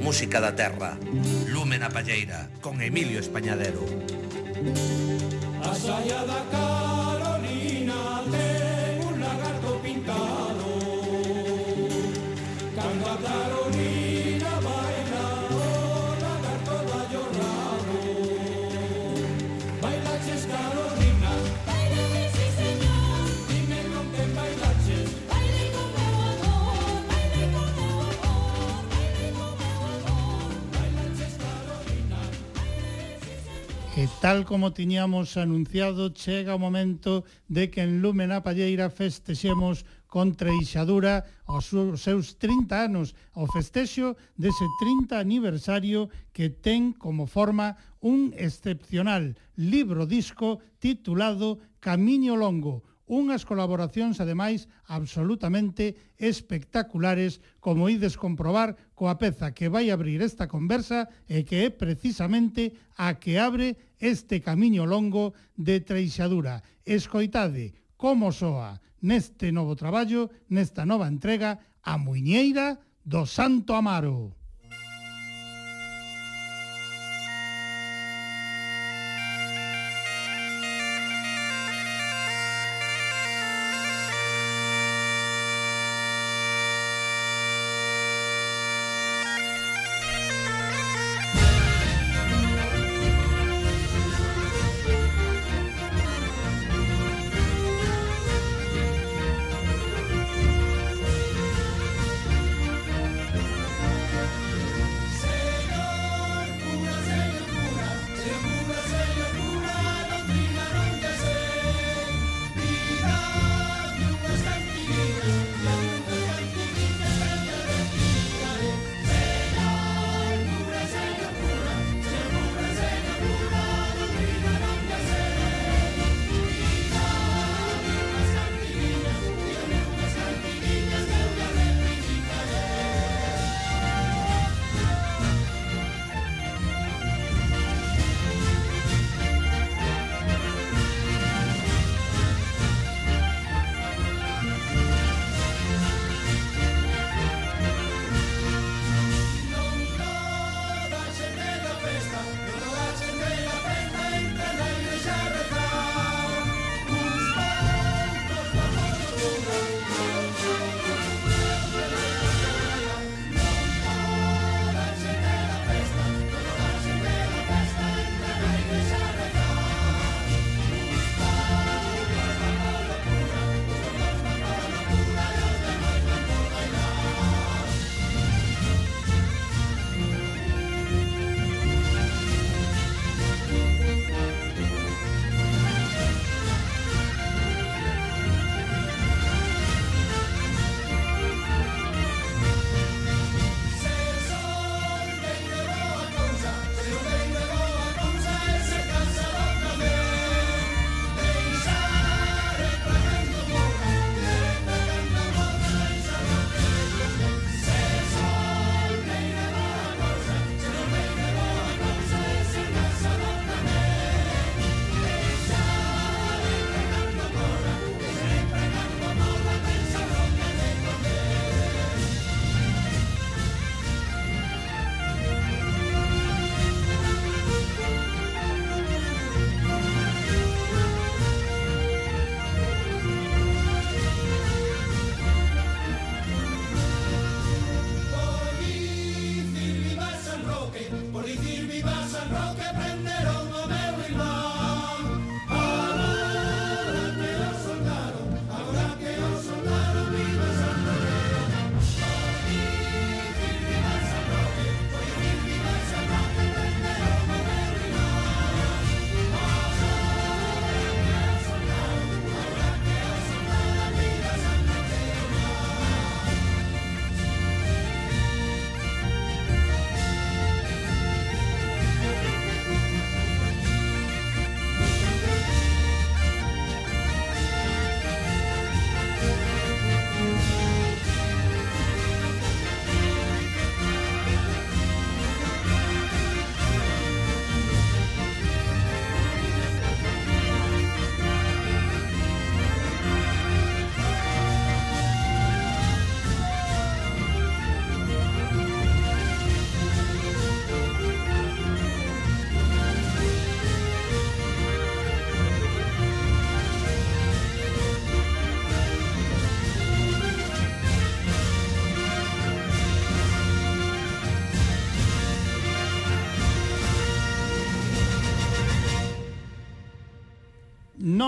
Música da terra, Lúmena Palleira, con Emilio Españadero. Tal como tiñamos anunciado, chega o momento de que en Lumen Palleira festexemos con treixadura aos seus 30 anos, o festexo dese 30 aniversario que ten como forma un excepcional libro disco titulado Camiño Longo, unhas colaboracións ademais absolutamente espectaculares como ides comprobar coa peza que vai abrir esta conversa e que é precisamente a que abre este camiño longo de treixadura. Escoitade como soa neste novo traballo, nesta nova entrega, a muñeira do Santo Amaro.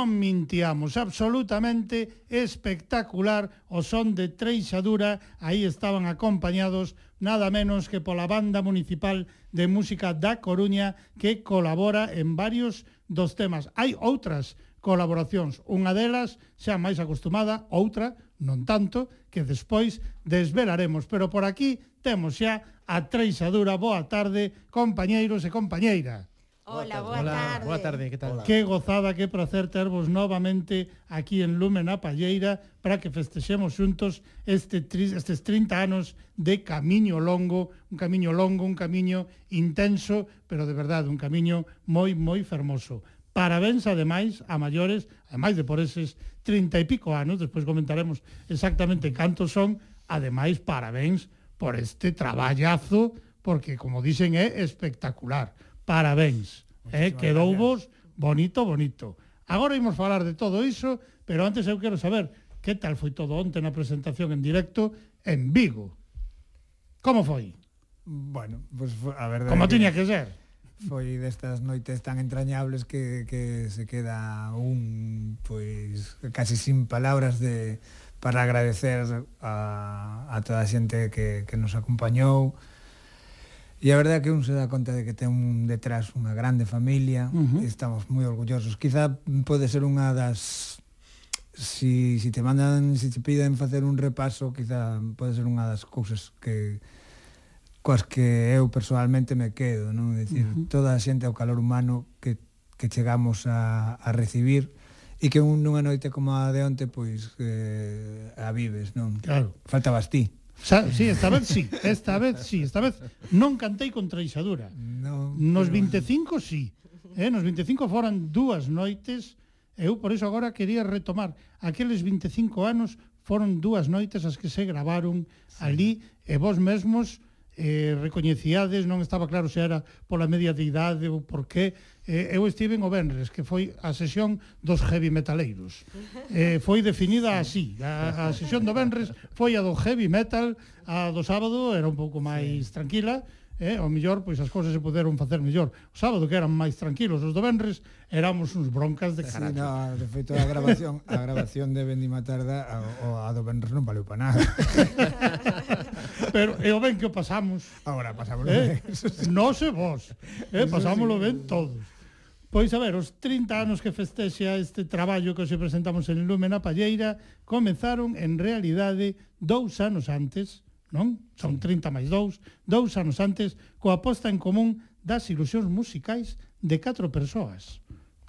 non mintiamos, absolutamente espectacular o son de Treixadura, aí estaban acompañados nada menos que pola Banda Municipal de Música da Coruña que colabora en varios dos temas. Hai outras colaboracións, unha delas xa máis acostumada, outra non tanto, que despois desvelaremos. Pero por aquí temos xa a Treixadura. Boa tarde, compañeiros e compañeiras. Hola, boa tarde. Boa tarde, que tal? Que gozada, que placer tervos novamente aquí en Lumen a Palleira para que festexemos xuntos este estes 30 anos de camiño longo, un camiño longo, un camiño intenso, pero de verdade un camiño moi moi fermoso. Parabéns, ademais, a maiores, ademais de por eses 30 e pico anos, despois comentaremos exactamente cantos son, ademais, parabéns por este traballazo, porque, como dicen, é espectacular parabéns. Eh, quedou vos bonito, bonito. Agora imos falar de todo iso, pero antes eu quero saber que tal foi todo onte na presentación en directo en Vigo. Como foi? Bueno, pues, a verdade... Como tiña que ser? foi destas noites tan entrañables que, que se queda un pois casi sin palabras de para agradecer a, a toda a xente que, que nos acompañou E a verdade é que un se dá conta de que ten un detrás unha grande familia, uh -huh. estamos moi orgullosos. Quizá pode ser unha das si, si te mandan, si te piden facer un repaso, quizá pode ser unha das cousas que coas que eu persoalmente me quedo, non? É dicir, uh -huh. toda a xente ao calor humano que, que chegamos a, a recibir e que un, nunha noite como a de onte, pois, eh, a vives, non? Claro. Faltabas ti. Sa sí, esta vez sí, esta vez sí, esta vez non cantei con traixadura. No, nos 25 sí. Eh, nos 25 foran dúas noites, eu por iso agora quería retomar aqueles 25 anos foron dúas noites as que se gravaron sí. ali e vos mesmos eh, recoñecíades, non estaba claro se era pola media de idade ou por qué. Eh, eu estive en o Benres, que foi a sesión dos heavy metaleiros. Eh, foi definida así, a, a sesión do Benres foi a do heavy metal, a do sábado era un pouco máis sí. tranquila, eh, ao mellor pois as cousas se poderon facer mellor. O sábado que eran máis tranquilos, os do Benres éramos uns broncas de caracho. Sí, no, de feito a grabación, a grabación de Bendima Tarda o a, do Benres non valeu para nada. *laughs* Pero e o ben que pasamos. Agora pasamos eh? ben. Non se vos, eh, pasámoslo sí. ben todos. Pois a ver, os 30 anos que festexa este traballo que se presentamos en Lumena Palleira comenzaron en realidade dous anos antes, non? Son 30 máis 2, dous anos antes, coa posta en común das ilusións musicais de catro persoas.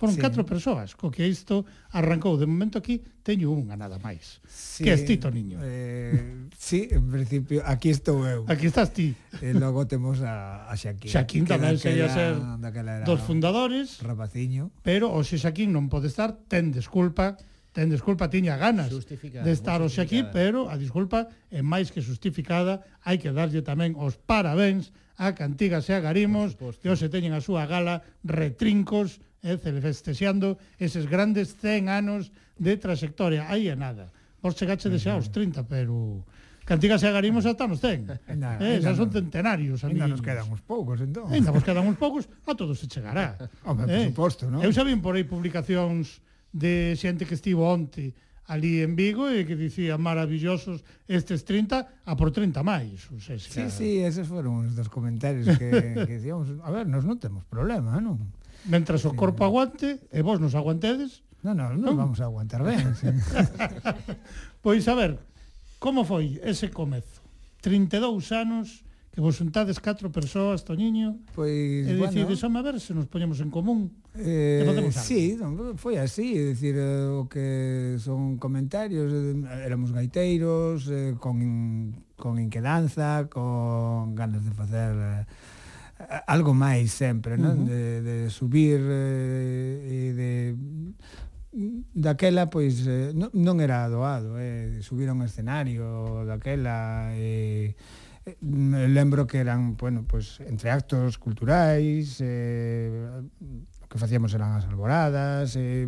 Foron sí. catro persoas, co que isto arrancou. De momento aquí teño unha nada máis. Sí, que és Tito Niño. Eh, sí, en principio, aquí estou eu. Aquí estás ti. E logo temos a, a Xaquín. Xaquín tamén se ia ser dos fundadores. Rapaciño. Pero o xe Xaquín non pode estar, ten desculpa ten desculpa tiña ganas de estar hoxe aquí, pero a disculpa é máis que justificada, hai que darlle tamén os parabéns a Cantigas e a Garimos, que hoxe teñen a súa gala retrincos, eh, festexeando eses grandes 100 anos de trayectoria. Aí é nada. Vos chegaxe de xa aos 30, pero... Cantigas e agarimos ata nos ten. Eh, xa son centenarios, amigos. Ainda nos quedan uns poucos, entón. Ainda nos quedan uns poucos, a todos se chegará. Home, eh? por suposto, non? Eu xa vin por aí publicacións de xente que estivo onte ali en Vigo e que dicía maravillosos estes 30 a por 30 máis. O sea. Sí, sí, esos foron os dos comentarios que, *laughs* que dicíamos, a ver, nos non temos problema, non? Mentras o corpo aguante e vos nos aguantedes. Non, non, non, non? vamos a aguantar ben. Sí. *laughs* pois a ver, como foi ese comezo? 32 anos que vos juntades catro persoas, Toñiño, pois, e decides, bueno... a ver se nos poñemos en común Eh, sí, non, foi así, é dicir, eh, o que son comentarios, eh, éramos gaiteiros, eh, con, con inquedanza, con ganas de facer eh, algo máis sempre, non? Uh -huh. de, de subir eh, e de daquela pois eh, non, non era doado, eh, subir a un escenario daquela e eh, lembro que eran, bueno, pois entre actos culturais, eh, que facíamos eran as alboradas, eh,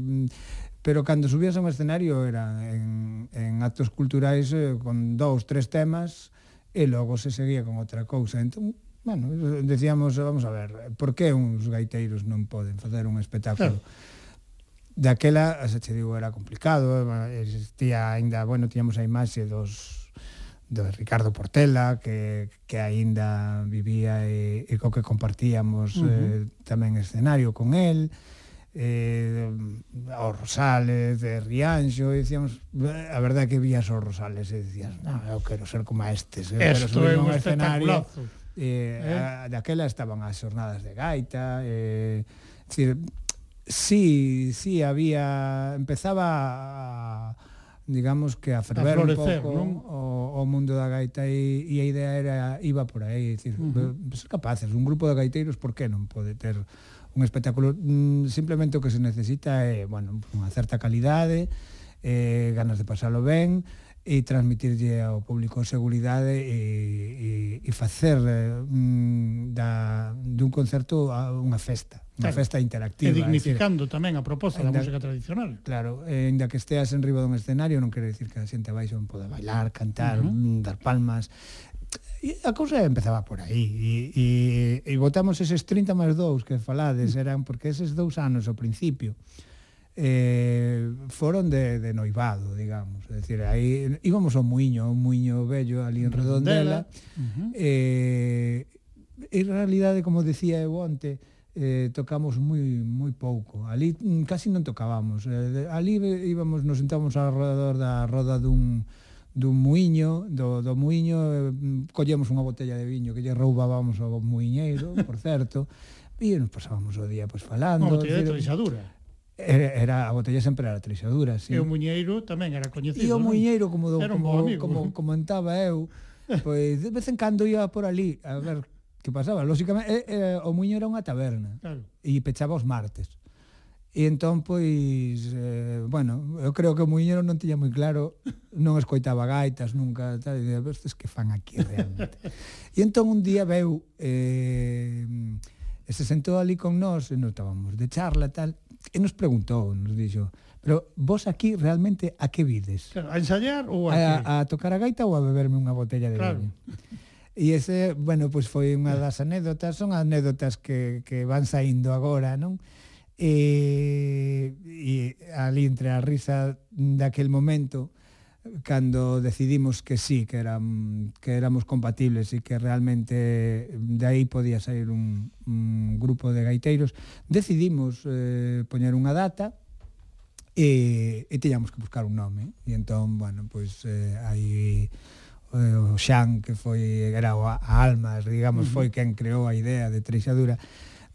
pero cando subías a un escenario eran en, en actos culturais eh, con dous, tres temas e logo se seguía con outra cousa. Entón, bueno, decíamos, vamos a ver, por que uns gaiteiros non poden facer un espectáculo? Claro. Daquela, xa te digo, era complicado, eh, existía aínda, bueno, tiñamos a imaxe dos do Ricardo Portela que, que aínda vivía e, e co que compartíamos uh -huh. eh, tamén escenario con el eh, aos Rosales de Rianxo e dicíamos eh, a verdade que vías os Rosales e dicías, non, eu quero ser como estes eu quero subir un escenario eh, eh? A, daquela estaban as xornadas de gaita eh, decir, sí, sí había empezaba a digamos que a ferver a florecer, un pouco non? O, o mundo da gaita e, e a idea era iba por aí, dicir, uh -huh. ser capaces, un grupo de gaiteiros por que non pode ter un espectáculo mm, simplemente o que se necesita é, bueno, unha certa calidade, eh ganas de pasalo ben, e transmitirlle ao público seguridade e, e, e facer mm, da, dun concerto a unha festa, unha claro. festa interactiva. E dignificando decir, tamén a proposta da música tradicional. Claro, e, ainda que esteas en riba dun escenario non quere decir que a xente baixo non poda bailar, cantar, uh -huh. Mm, dar palmas. E a cousa empezaba por aí e, e, e votamos eses 30 máis 2 que falades mm. eran porque eses dous anos ao principio eh, foron de, de noivado, digamos. É dicir, aí íbamos ao muiño, un muiño vello ali en Redondela. Redondela. Uh -huh. eh, en realidade, como decía eu onte, eh, tocamos moi moi pouco. Ali casi non tocábamos. Eh, ali íbamos, nos sentábamos alrededor da roda dun dun muiño, do, do muiño eh, collemos unha botella de viño que lle roubábamos ao muiñeiro, por certo, *laughs* e nos pasábamos o día pois falando. Unha botella de decir, era a botella sempre era trexadura, sí. E o Muñeiro tamén era coñecido. E o Muñeiro como do, era un como, como comentaba eu, pois de vez en cando ia por ali a ver que pasaba. Lóxicamente eh, eh, o Muño era unha taberna claro. e pechaba os martes. E entón, pois, eh, bueno, eu creo que o Muiñero non tiña moi claro, non escoitaba gaitas nunca, tal, e estes que fan aquí realmente. e entón un día veu, eh, e se sentou ali con nós, e nos estábamos de charla, tal, e nos preguntou, nos dixo, pero vos aquí realmente a que vides? Claro, a ensayar ou a, a, a tocar a gaita ou a beberme unha botella de claro. viño? E ese, bueno, pois foi unha das anécdotas, son anécdotas que, que van saindo agora, non? E, eh, e ali entre a risa daquel momento cando decidimos que sí, que eran que éramos compatibles e que realmente de aí podía sair un, un grupo de gaiteiros, decidimos eh, poñer unha data e, e tiñamos que buscar un nome. E entón, bueno, pois eh, aí eh, o Xan, que foi era o, a almas, digamos, foi quen creou a idea de Treixadura,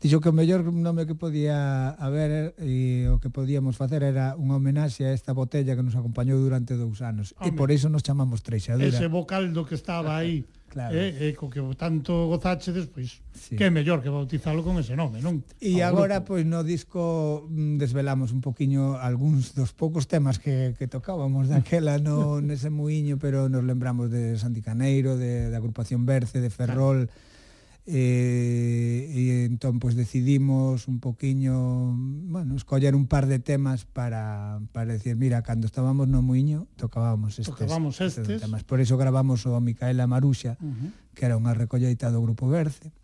Dixo que o mellor nome que podía haber eh, e o que podíamos facer era unha homenaxe a esta botella que nos acompañou durante dous anos. Home, e por iso nos chamamos Treixadura. Ese vocal do que estaba aí, *laughs* claro. eh, eh, co que tanto gozachedes, pois, sí. que é mellor que bautizalo con ese nome, non? E agora, grupo. pois, no disco mm, desvelamos un poquiño algúns dos poucos temas que, que tocábamos daquela no, *laughs* nese muiño, pero nos lembramos de Santi Caneiro, de, da agrupación Berce, de Ferrol... Claro eh, e entón pois decidimos un poquiño, bueno, escoller un par de temas para para decir, mira, cando estábamos no muiño tocábamos estes, tocábamos estes. estes temas. Por iso gravamos o Micaela Maruxa, uh -huh. que era unha recolleita do grupo Berce.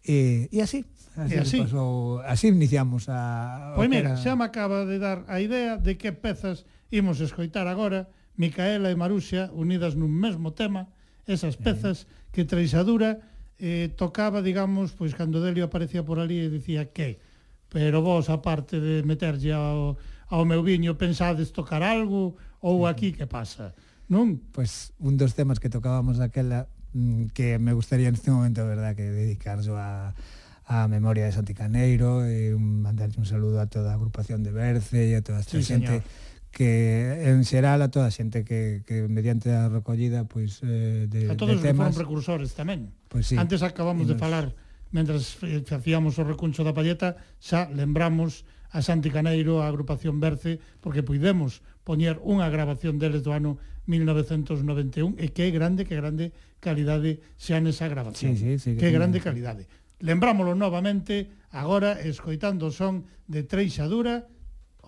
E, e así, así, e así. Pasou, así iniciamos a... Pois mira, era... xa me acaba de dar a idea de que pezas imos escoitar agora, Micaela e Maruxa unidas nun mesmo tema, esas pezas eh. que Treixadura eh, tocaba, digamos, pois cando Delio aparecía por ali e dicía que, pero vos, aparte de meterlle ao, ao meu viño, pensades tocar algo? Ou aquí que pasa? Non? Pois pues, un dos temas que tocábamos daquela mm, que me gustaría neste momento, verdad, que dedicarlo a, a memoria de Santi Caneiro e un, mandarlle un saludo a toda a agrupación de Berce e a toda esta sí, xente señor. que en xeral a toda a xente que, que mediante a recollida pois, eh, de, a todos de temas, que foron precursores tamén. Pois sí. Antes acabamos Imos. de falar mentras facíamos o recuncho da palleta, xa lembramos a Santi Caneiro, a agrupación Berce, porque puidemos poñer unha grabación deles do ano 1991 e que grande, que grande calidade xa nesa grabación. Sí, sí, sí, que, que grande calidade. Lembrámolo novamente agora escoitando o son de Treixadura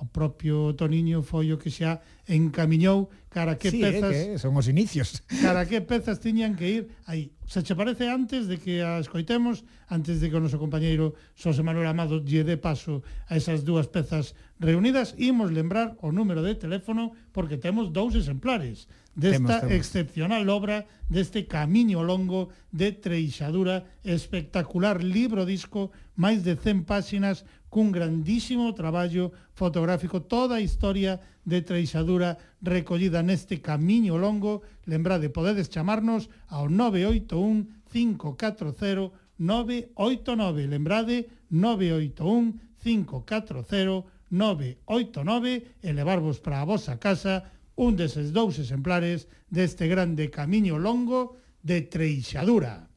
o propio Toniño foi o que xa encamiñou cara que sí, eh, pezas... Eh, que son os inicios. Cara que pezas tiñan que ir aí. Se che parece antes de que a escoitemos, antes de que o noso compañeiro Xosé Manuel Amado lle dé paso a esas dúas pezas reunidas, imos lembrar o número de teléfono porque temos dous exemplares desta temos, temos. excepcional obra, deste camiño longo de treixadura espectacular libro disco, máis de 100 páxinas, cun grandísimo traballo fotográfico toda a historia de Treixadura recollida neste camiño longo. Lembrade, podedes chamarnos ao 981 540 989. Lembrade, 981 540 989 e levarvos para a vosa casa un deses dous exemplares deste grande camiño longo de Treixadura.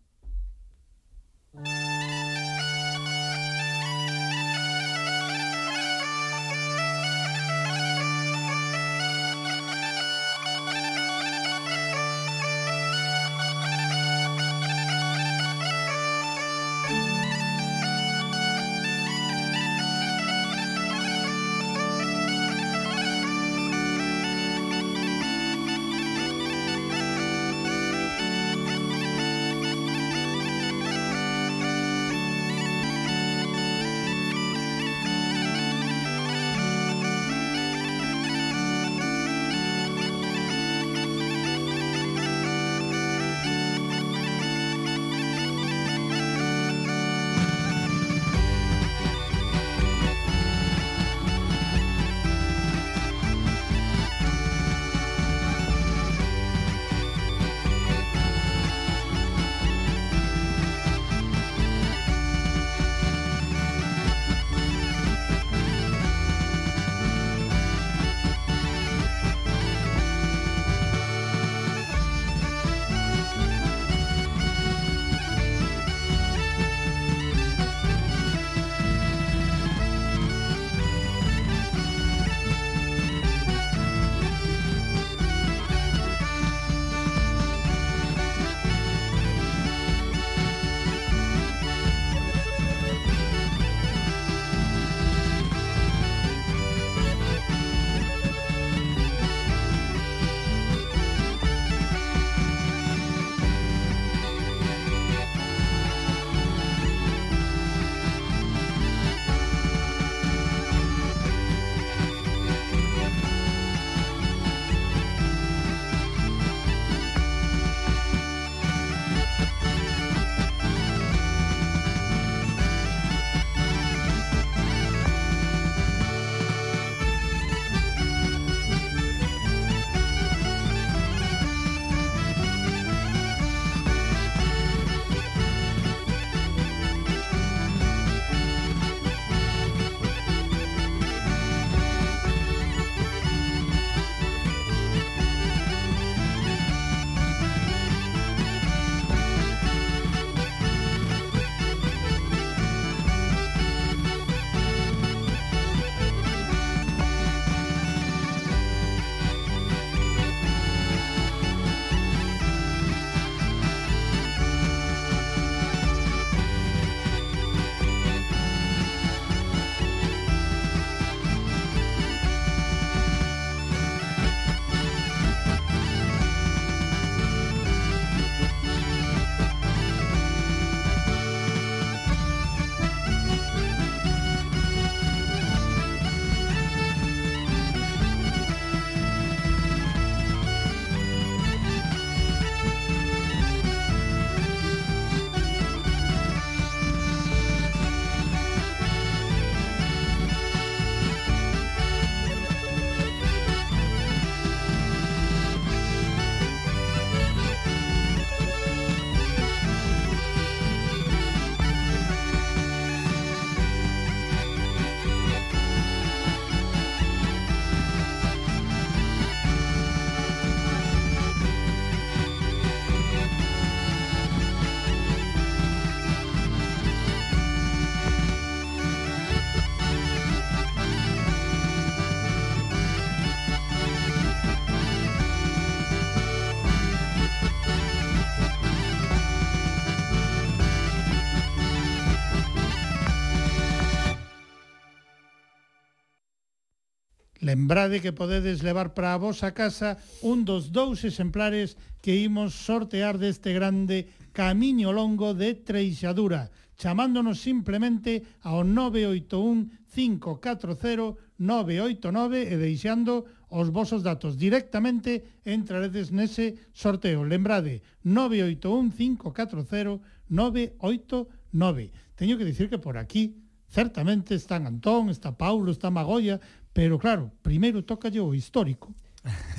Lembrade que podedes levar para a vosa casa un dos dous exemplares que imos sortear deste grande camiño longo de Treixadura, chamándonos simplemente ao 981 540 989 e deixando os vosos datos directamente entraredes nese sorteo. Lembrade, 981-540-989. Teño que dicir que por aquí certamente están Antón, está Paulo, está Magoya, Pero claro, primeiro toca o histórico.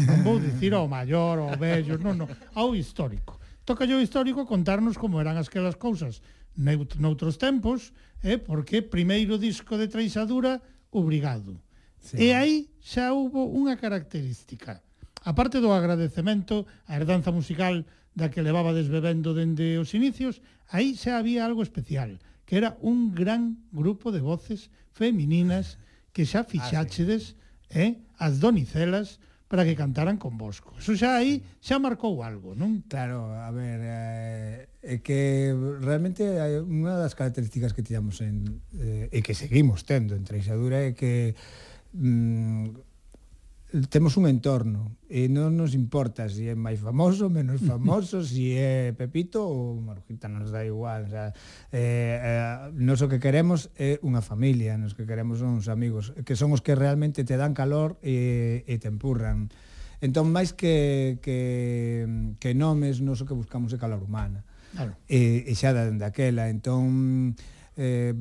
Non vou dicir ao maior, ao vello, non, non, ao histórico. Toca o histórico contarnos como eran aquelas cousas noutros tempos, eh, porque primeiro disco de Treixadura, Obrigado. Sí. E aí xa hubo unha característica. A parte do agradecemento, á herdanza musical da que levaba desbebendo dende os inicios, aí xa había algo especial, que era un gran grupo de voces femininas que xa ah, fixáchedes eh, as donicelas para que cantaran con Bosco. Eso xa aí xa marcou algo, non? Claro, a ver, eh, é que realmente hai unha das características que tiramos en, eh, e que seguimos tendo en Treixadura é que mm, temos un entorno e non nos importa se si é máis famoso, menos *laughs* famoso, se si é Pepito ou Marujita, nos dá igual. O sea, eh, eh, nos o que queremos é unha familia, nos que queremos son uns amigos, que son os que realmente te dan calor e, e te empurran. Entón, máis que, que, que nomes, nos o que buscamos é calor humana. Claro. E, e xa daquela, entón eh,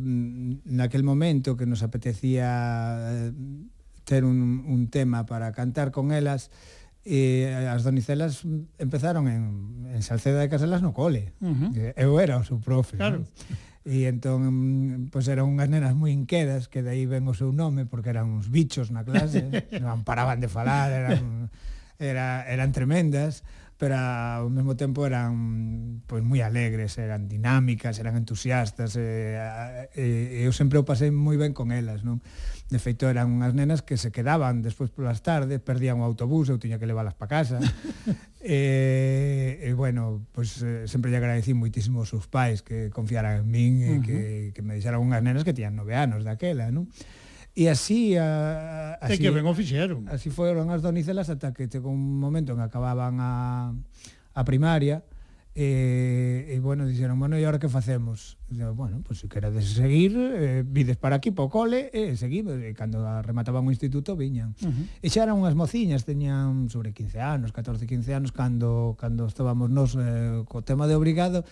naquel momento que nos apetecía eh, ter un, un tema para cantar con elas e as donicelas empezaron en, en Salceda de Caselas no cole. Uh -huh. Eu era o seu profe. Claro. ¿no? E entón, pois eran unhas nenas moi inquedas, que de aí ven o seu nome, porque eran uns bichos na clase, *laughs* non paraban de falar, eran, era, eran tremendas, pero ao mesmo tempo eran pois moi alegres, eran dinámicas, eran entusiastas, e, e, e eu sempre o pasei moi ben con elas, non? De feito, eran unhas nenas que se quedaban despois polas tardes, perdían o autobús, eu tiña que leválas para casa. *laughs* e, e, bueno, pois pues, sempre lle agradecí moitísimo aos seus pais que confiaran en min uh -huh. e que, que me deixaran unhas nenas que tiñan nove anos daquela, non? E así... A, así e que ben o fixeron. Así foron as donicelas ata que chegou un momento en que acababan a, a primaria, E, e bueno, dixeron, bueno, e agora que facemos? Dixeron, bueno, pois pues, se queredes seguir, eh, vides para aquí para o cole, e eh, seguimos. E cando remataban o instituto, viñan. Uh -huh. E xa eran unhas mociñas, teñan sobre 15 anos, 14, 15 anos, cando, cando estábamos nos eh, co tema de obrigado,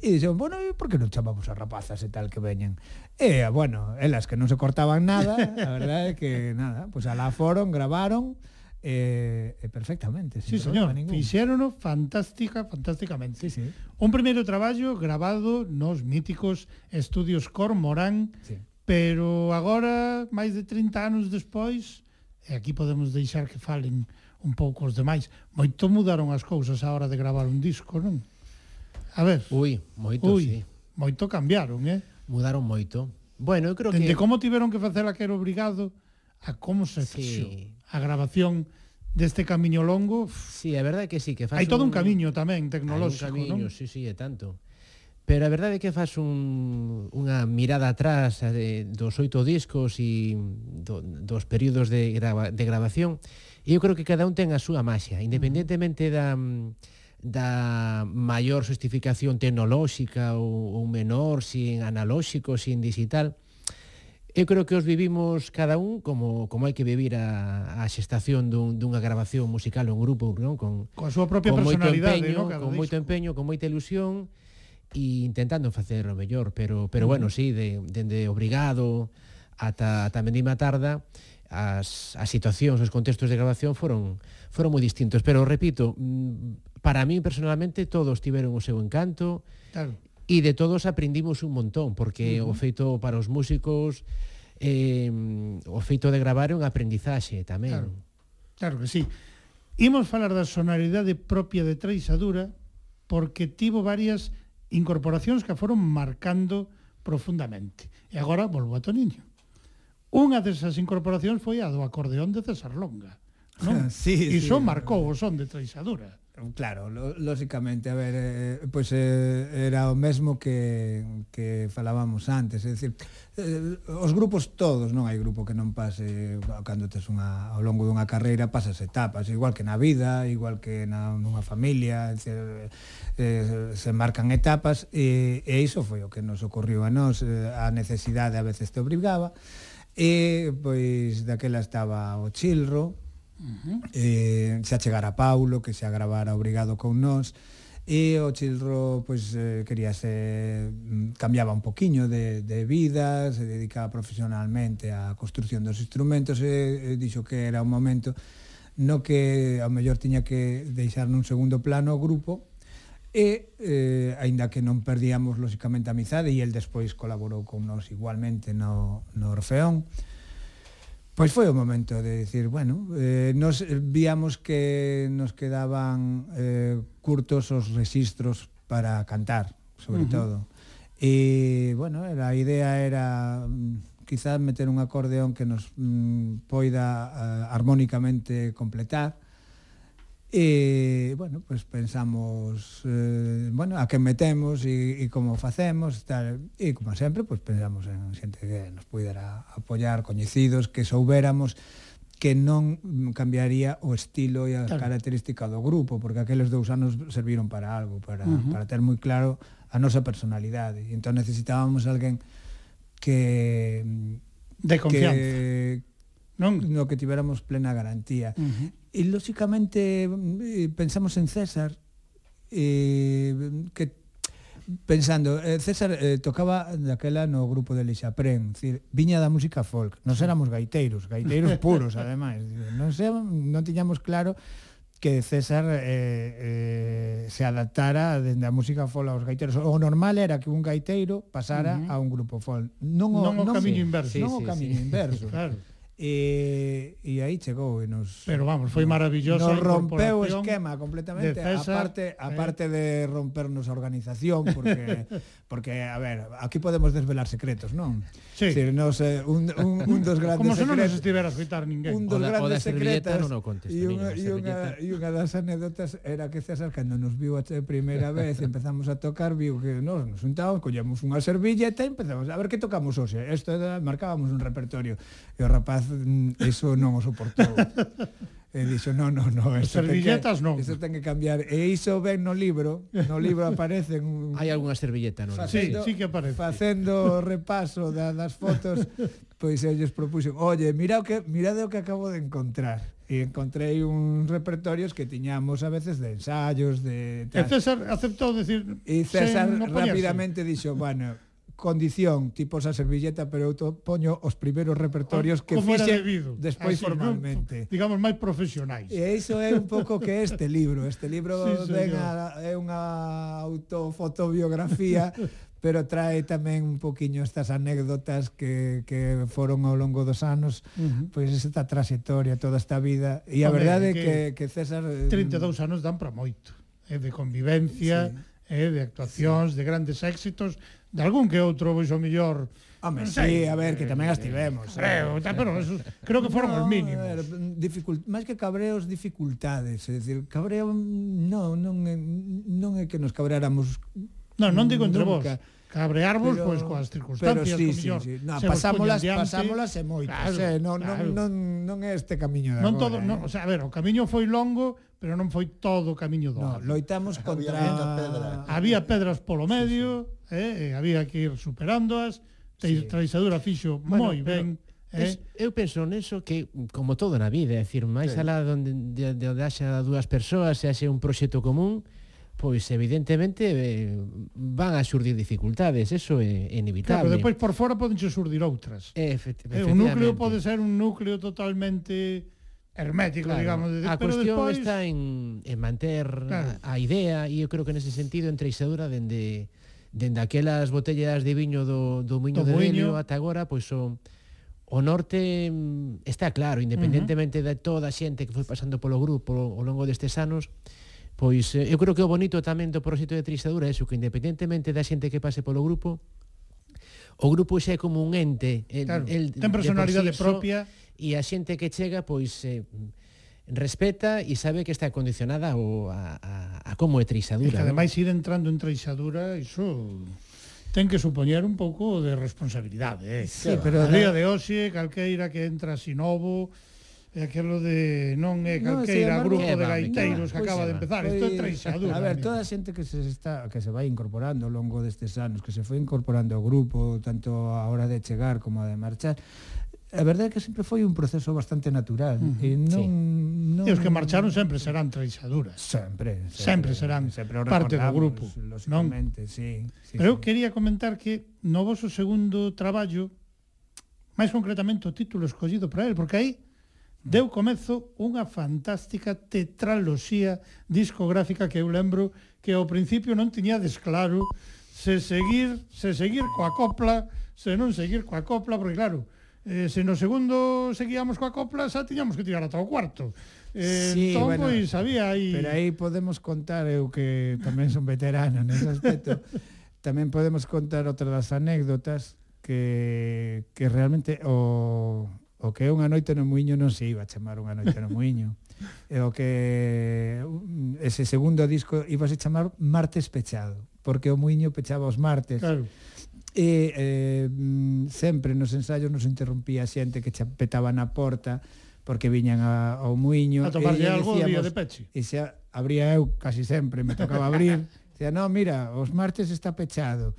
E dixeron, bueno, e por que non chamamos a rapazas e tal que veñan? E, ah, bueno, elas que non se cortaban nada, a verdade é que nada, pois pues alá foron, gravaron, Eh, perfectamente. Sí, señor. Fixérono fantástica, fantásticamente. Sí, sí. Un primeiro traballo grabado nos míticos estudios Cormorán, sí. pero agora, máis de 30 anos despois, e aquí podemos deixar que falen un pouco os demais, moito mudaron as cousas a hora de gravar un disco, non? A ver. Ui, moito, ui, sí. Moito cambiaron, eh? Mudaron moito. Bueno, eu creo Dende que... Dende como tiveron que facer aquel obrigado a como se sí a grabación deste camiño longo. Si, sí, é verdade que sí, que faz Hai todo un, un camiño tamén tecnolóxico, hai un camiño, non? Si, sí, si, sí, é tanto. Pero a verdade é que faz un, unha mirada atrás eh, de, dos oito discos e do, dos períodos de, grava, de grabación e eu creo que cada un ten a súa maxia, mm. independentemente da da maior sofisticación tecnolóxica ou, ou menor, sin analóxico, sin digital, Eu creo que os vivimos cada un como como hai que vivir a, a xestación dun, dunha grabación musical ou un grupo, non? Con, con a súa propia con personalidade, empeño, ¿no? Cada con disco. moito empeño, con moita ilusión e intentando facer o mellor, pero pero bueno, si, sí, de, dende obrigado ata ata Mendima Tarda, as, as situacións, os contextos de grabación foron foron moi distintos, pero repito, mm, para mí personalmente todos tiveron o seu encanto. Claro e de todos aprendimos un montón, porque uh -huh. o feito para os músicos, eh, o feito de gravar é unha aprendizaxe tamén. Claro, claro que sí. Imos falar da sonoridade propia de Treixadura, porque tivo varias incorporacións que foron marcando profundamente. E agora volvo a Toniño. Unha desas incorporacións foi a do acordeón de César Longa. Non? *laughs* sí, e iso sí. marcou o son de Treixadura. Claro, lógicamente, a ver, eh, pois pues, eh, era o mesmo que, que falábamos antes, é dicir, eh, os grupos todos, non hai grupo que non pase cando tes unha ao longo dunha carreira pasas etapas, igual que na vida, igual que na nunha familia, é dicir, eh, eh se marcan etapas e, e iso foi o que nos ocorriu a nós, eh, a necesidade a veces te obrigaba, e pois daquela estaba o chilro, -huh. eh, se achegara Paulo, que se agravara obrigado con nós, e o Chilro pois eh, quería se mm, cambiaba un poquiño de, de vida, se dedicaba profesionalmente á construción dos instrumentos e, e dixo que era un momento no que ao mellor tiña que deixar nun segundo plano o grupo e eh, aínda que non perdíamos lóxicamente a amizade e el despois colaborou con nós igualmente no, no Orfeón Pois foi o momento de dicir, bueno, eh, nos eh, víamos que nos quedaban eh, curtos os registros para cantar, sobre uh -huh. todo. E, bueno, a idea era mm, quizás meter un acordeón que nos mm, poida uh, armónicamente completar, E, bueno, pues pensamos, eh, bueno, a que metemos e, e como facemos, tal. E, como sempre, pues pensamos en xente que nos pudera apoiar, coñecidos, que soubéramos que non cambiaría o estilo e a claro. característica do grupo, porque aqueles dous anos serviron para algo, para, uh -huh. para ter moi claro a nosa personalidade. E entón necesitábamos alguén que... De confianza. Que, non? No que tivéramos plena garantía. Uh -huh. E, lóxicamente, eh, pensamos en César, eh, que pensando, eh, César eh, tocaba daquela no grupo de Lexapren decir, viña da música folk, nos éramos gaiteiros, gaiteiros *laughs* puros, ademais, non, se, non tiñamos claro que César eh, eh, se adaptara dende a música folk aos gaiteiros. O normal era que un gaiteiro pasara uh -huh. a un grupo folk. Non o, non o non, camiño inverso. Sí, non sí, o camiño sí. inverso. *laughs* claro. E, e aí chegou e nos Pero vamos, foi maravilloso nos rompeu o esquema completamente, César, aparte eh. aparte eh. de rompernos a organización porque *laughs* porque a ver, aquí podemos desvelar secretos, non? Sí. Si, nos, eh, un, un, un dos grandes Como se non nos estivera a escutar ninguén. Un dos o da, grandes o secretos. Non contesto, e unha e unha e unha das anécdotas era que César cando nos viu a primeira *laughs* vez, empezamos a tocar, viu que nos nos juntamos, collemos unha servilleta e empezamos a ver que tocamos hoxe. Isto marcábamos un repertorio. E o rapaz Mm, eso non o soportou. *laughs* E dixo, non, non, non. Esto servilletas que, non. Isto ten que cambiar. E iso ven no libro, no libro aparecen... Hai algunha servilleta, non? Sí, sí que aparece. Facendo repaso da, das fotos, pois ellos propuxen, oye, mira o que, mirade o que acabo de encontrar. E encontrei uns repertorios que tiñamos a veces de ensayos, de... Tal. E César aceptou decir... E César sen, rapidamente dixo, bueno, condición, tipo esa servilleta, pero eu to, poño os primeiros repertorios que Como fixe despois Así, formalmente. Digamos, máis profesionais. E iso é un pouco que este libro. Este libro *laughs* sí, ven a, é unha autofotobiografía, *laughs* pero trae tamén un poquiño estas anécdotas que, que foron ao longo dos anos, uh -huh. pois esta trayectoria, toda esta vida. E a, a verdade é que, que César... Eh, 32 anos dan para moito, é de convivencia, sí. é de actuacións, sí. de grandes éxitos, de algún que outro, pois o mellor... Home, sí, a ver, que tamén as tivemos. Creo, eh. pero eso, creo que foron no, os mínimos. Ver, dificult... máis que cabreos, dificultades. É dicir, cabreo, non, non, é, non é que nos cabreáramos Non, non digo entre nunca. vos cabrearvos pero, pois coas circunstancias pero sí, sí, mellor, sí. No, pasámolas, diante, pasámolas e moito, claro, eh, o sea, non, claro. non, non, non é este camiño de non agora, todo, eh? non, o sea, a ver, o camiño foi longo, pero non foi todo o camiño do no, loitamos contra... Había pedra. Había pedras polo medio, sí, sí. Eh, e había que ir superándoas, sí. Traizadura fixo bueno, moi ben. Eh? Es, eu penso neso que, como todo na vida, é dicir, máis sí. alá donde, de, de, de haxa dúas persoas e haxe un proxecto común, pois evidentemente eh, van a surdir dificultades, eso é inevitable. Claro, pero depois por fora podense surdir outras. Eh, efectivamente. Eh, o núcleo pode ser un núcleo totalmente hermético, claro, digamos. De, a cuestión despois... está en, en manter claro. a idea e eu creo que nese sentido entre Isadura dende dende aquelas botellas de viño do, do Miño do de Delio ata agora, pois o, o norte mm, está claro, independentemente uh -huh. de toda a xente que foi pasando polo grupo ao longo destes anos, pois eh, eu creo que o bonito tamén do proxecto de Trisadura é iso, que independentemente da xente que pase polo grupo, o grupo xa é como un ente. El, claro, el, ten personalidade de sí, propia. So, e a xente que chega pois eh, respeta e sabe que está condicionada ao, a, a, a como é treixadura. E que ademais ir entrando en treixadura, iso ten que supoñer un pouco de responsabilidade. Eh? Sí, pero a día de hoxe, calqueira que entra así novo, é aquilo de non é calqueira no, grupo de gaiteiros que acaba de pois empezar, isto pois é treixadura. A ver, toda a xente que se está que se vai incorporando ao longo destes anos, que se foi incorporando ao grupo, tanto a hora de chegar como a de marchar, a verdade é que sempre foi un proceso bastante natural. Uh -huh. e non, sí. non... E os que marcharon sempre serán traixaduras. Sempre. Sempre, sempre serán sempre parte do grupo. Non? Sí, sí, Pero eu sí. quería comentar que no vosso segundo traballo, máis concretamente o título escollido para el, porque aí deu mm. comezo unha fantástica tetraloxía discográfica que eu lembro que ao principio non tiñades claro se seguir, se seguir coa copla, se non seguir coa copla, porque claro, Eh, se no segundo seguíamos coa copla, xa tiñamos que tirar ata o cuarto. Eh, sí, entón, bueno, pois, había aí... Pero aí podemos contar, eu que tamén son veterano nese aspecto, *laughs* tamén podemos contar outra das anécdotas que, que realmente o, o que é unha noite no muiño non se iba a chamar unha noite no muiño. e o que ese segundo disco iba a chamar Martes Pechado, porque o muiño pechaba os martes. Claro e eh, mm, sempre nos ensaios nos interrompía xente que petaba na porta porque viñan a, ao muiño a tomarlle algo decíamos, día de peche e se abría eu casi sempre me tocaba abrir *laughs* dicía, no, mira, os martes está pechado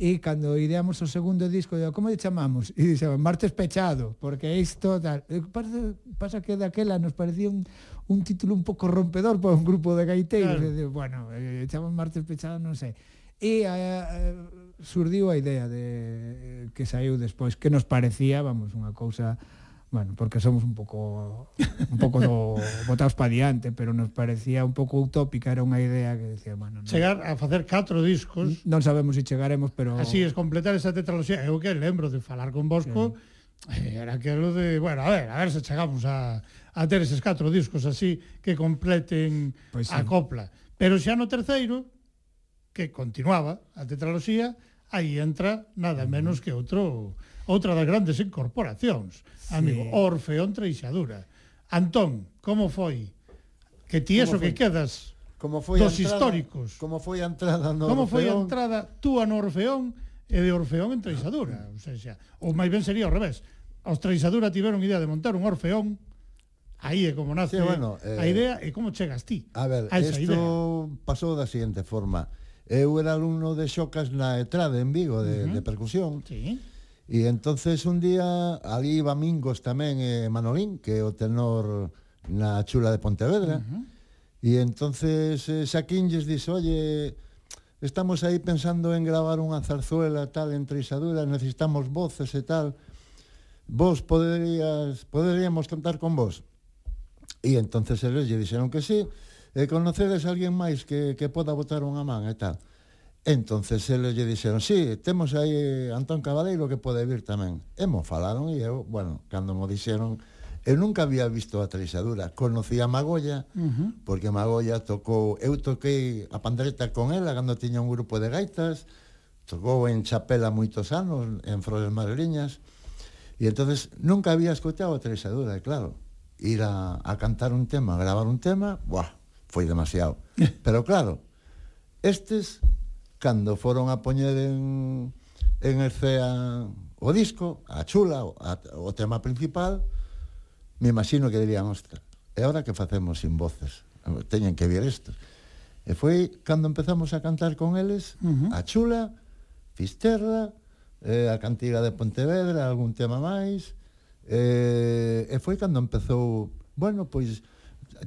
e cando ideamos o segundo disco digo, como lle chamamos? e dixo, martes pechado porque isto tal. Pasa, pasa que daquela nos parecía un, un título un pouco rompedor para un grupo de gaiteiros claro. e digo, bueno, eh, chamamos martes pechado non sei e a, a, surdiu a idea de eh, que saiu despois que nos parecía, vamos, unha cousa bueno, porque somos un pouco un pouco do, *laughs* botados para diante, pero nos parecía un pouco utópica, era unha idea que decía, bueno, non, chegar a facer catro discos. Non sabemos se si chegaremos, pero Así es completar esa tetraloxía. Eu que lembro de falar con Bosco sí. Eh, era aquilo de, bueno, a ver, a ver se chegamos a a ter eses catro discos así que completen pois pues sí. a copla. Pero xa no terceiro que continuaba a tetraloxía, aí entra nada menos que outro outra das grandes incorporacións, amigo, sí. Orfeón Treixadura. Antón, como foi? Que ti eso que quedas como foi dos a entrada, históricos. Como foi a entrada no Como Orfeón? foi a entrada túa no Orfeón e de Orfeón en Treixadura? Ah, ou, sea, ou máis ben sería ao revés. Os Treixadura tiveron idea de montar un Orfeón Aí é como nace sí, bueno, eh, a idea e como chegas ti. A ver, isto pasou da seguinte forma. Eu era alumno de Xocas na Etrade, en Vigo, de, uh -huh. de percusión. Sí. E entonces un día, ali iba Mingos tamén, eh, Manolín, que é o tenor na chula de Pontevedra. Uh -huh. E entonces eh, Saquinlles dixo, oye, estamos aí pensando en gravar unha zarzuela tal entre isaduras, necesitamos voces e tal. Vos poderías, poderíamos contar con vos. E entonces eles lle dixeron que sí eh, conocedes a alguén máis que, que poda botar unha man e tal? Entonces eles lle dixeron, sí, temos aí eh, Antón Cabaleiro que pode vir tamén. E mo falaron e eu, bueno, cando mo dixeron, eu nunca había visto a treixadura. Conocí a Magolla, uh -huh. porque Magolla tocou, eu toquei a pandereta con ela cando tiña un grupo de gaitas, tocou en Chapela moitos anos, en Flores Madrileñas, e entonces nunca había escoitado a treixadura, e claro, ir a, a cantar un tema, a gravar un tema, buah, foi demasiado. Eh. Pero claro, estes, cando foron a poñer en, en Ercea o disco, a chula, o, a, o tema principal, me imagino que dirían, ostra, e ahora que facemos sin voces? Teñen que ver isto. E foi cando empezamos a cantar con eles, uh -huh. a chula, Fisterra, eh, a cantiga de Pontevedra, algún tema máis, eh, e foi cando empezou, bueno, pois,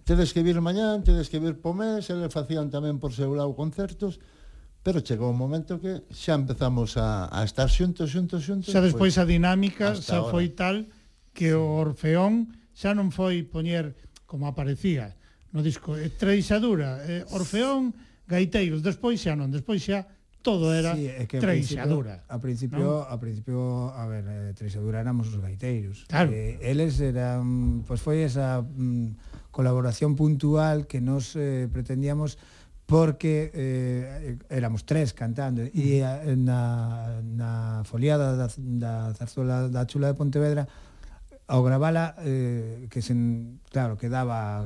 tedes que vir mañán, tedes que vir pomés, eles facían tamén por seu lado concertos, pero chegou un momento que xa empezamos a, a estar xuntos, xuntos, xuntos. Xa despois pues, a dinámica xa ahora. foi tal que o Orfeón xa non foi poñer como aparecía no disco, eh, treixadura, eh, Orfeón, gaiteiros, despois xa non, despois xa todo era sí, é que treixadura. A principio, ¿no? a principio, a ver, eh, treixadura éramos os gaiteiros. Claro. Eh, eles eran, pois pues foi esa mm, colaboración puntual que nos eh, pretendíamos porque eh, éramos tres cantando. E a, na, na foliada da, da zarzuela da chula de Pontevedra ao gravala eh, que sen, claro, quedaba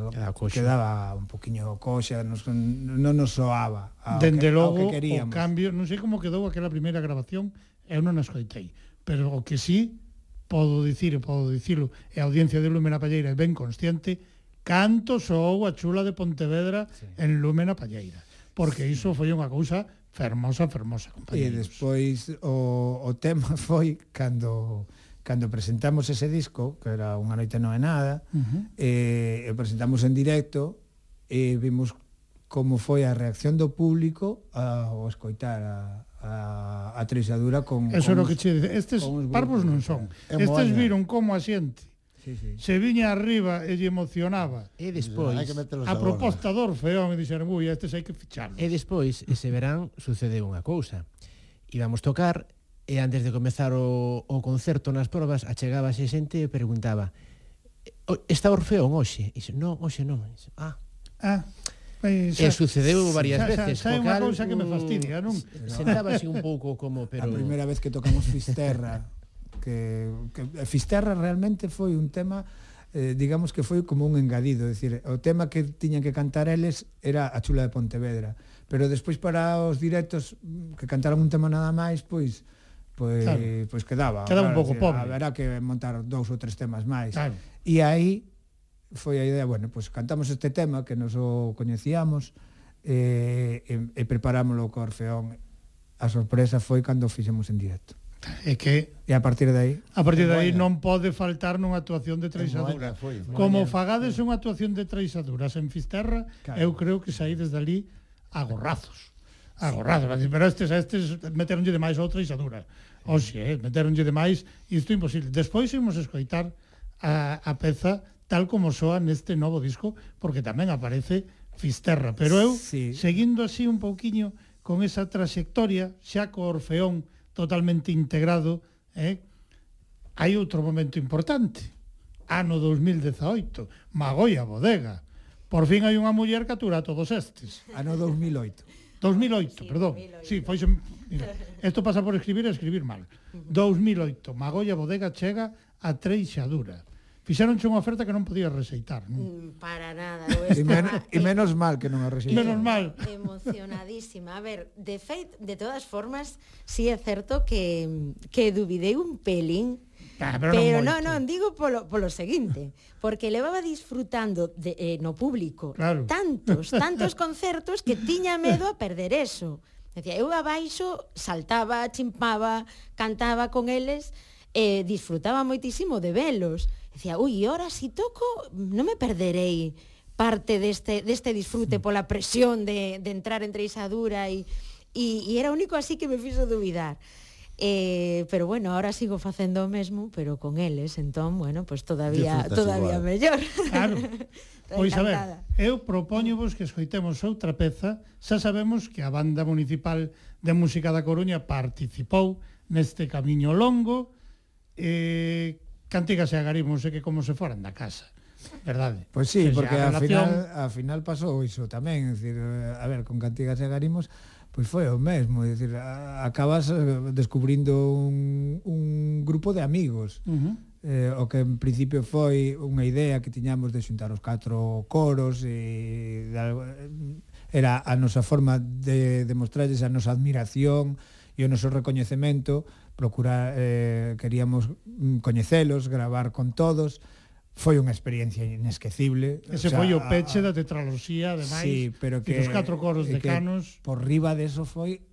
quedaba un poquinho coxa, nos, non nos soaba ao Dende que, logo, ao que queríamos. o cambio, non sei como quedou aquela primeira grabación, eu non a escoitei, pero o que sí podo dicir, podo dicilo, e a audiencia de Lúmena Palleira é ben consciente, canto soou a chula de Pontevedra sí. en Lúmena Palleira porque iso foi unha cousa fermosa, fermosa, compañeros. E despois o, o tema *laughs* foi cando cando presentamos ese disco, que era Unha noite non é nada, uh -huh. eh, presentamos en directo e eh, vimos como foi a reacción do público ao escoitar a, a, a trexadura con... Eso con os, que che, estes parvos non son. Estes viron como a xente sí, sí. se viña arriba e lle emocionaba. E despois, hai que a proposta do Orfeón e dixeron, ui, estes hai que ficharlos. E despois, ese verán, sucedeu unha cousa. Íbamos tocar e antes de comezar o, o concerto nas probas, achegábase xente e preguntaba, está Orfeón hoxe? E dixo, non, hoxe non. Dixo, ah, ah. Pois, e sucedeu varias xa, veces. Xa, xa, xa unha cousa que me fastidia, non? Sentábase un pouco como, pero... A primeira vez que tocamos Fisterra, *laughs* que, que Fisterra realmente foi un tema eh, digamos que foi como un engadido, decir, o tema que tiñan que cantar eles era a chula de Pontevedra, pero despois para os directos mm, que cantaran un tema nada máis, pois pois claro. pois quedaba, quedaba un pouco pobre. Haberá que montar dous ou tres temas máis. Claro. E aí foi a idea, bueno, pois cantamos este tema que nos o coñecíamos eh, e, e preparámolo co Orfeón. A sorpresa foi cando o fixemos en directo. É que E a partir de aí? A partir de aí non pode faltar nunha actuación de treixadura. Foi, Como fagades unha actuación de treixaduras en Fisterra, claro. eu creo que saídes dali a gorrazos. A gorrazos. Pero estes, a estes meteronlle demais outra treixadura. Oxe, eh, meteronlle demais, isto é imposible. Despois imos escoitar a, a peza tal como soa neste novo disco, porque tamén aparece Fisterra. Pero eu, sí. seguindo así un pouquiño con esa trayectoria, xa co Orfeón, totalmente integrado. Eh? Hai outro momento importante, ano 2018, Magoia Bodega. Por fin hai unha muller que atura todos estes. Ano 2008. 2008, sí, perdón. 2008. Sí, foi mira, esto pasa por escribir e escribir mal. 2008, Magoia Bodega chega a Treixadura fixeronche unha oferta que non podías rexeitar, non? Mm, para nada, eu. E, men e menos mal que non a rexeitei. Menos mal. Emocionadísima. A ver, de feito, de todas formas, si sí é certo que, que duvidei un pelín Ah, pero, pero non, non, non, digo polo, polo seguinte Porque levaba disfrutando de, eh, no público claro. Tantos, *laughs* tantos concertos que tiña medo a perder eso Decía, eu abaixo saltaba, chimpaba, cantaba con eles e eh, disfrutaba moitísimo de velos. Dicía, ui, ora si toco non me perderei parte deste, deste disfrute mm. pola presión de, de entrar entre Isadura e, e, e era o único así que me fixo duvidar. Eh, pero bueno, ahora sigo facendo o mesmo, pero con eles, entón, ¿eh? bueno, pues todavía Disfrutas todavía igual. mellor. *laughs* Claro. pois a ver, eu propóñovos que escoitemos outra peza, xa sabemos que a Banda Municipal de Música da Coruña participou neste camiño longo, eh, cantigas e agarimos é que como se foran da casa. Verdade. Pois pues sí, Entonces, porque ao relación... final, a final pasou iso tamén, decir, a ver, con cantigas e agarimos pois foi o mesmo, é dicir, acabas eh, descubrindo un, un grupo de amigos. Uh -huh. Eh, o que en principio foi unha idea que tiñamos de xuntar os catro coros e de, eh, era a nosa forma de demostrarles a nosa admiración e o noso recoñecemento procurar eh, queríamos mm, coñecelos, gravar con todos, foi unha experiencia inesquecible. Ese o sea, foi o peche a, a... da tetraloxía, ademais, sí, pero que, Os catro coros de canos. Por riba de eso foi,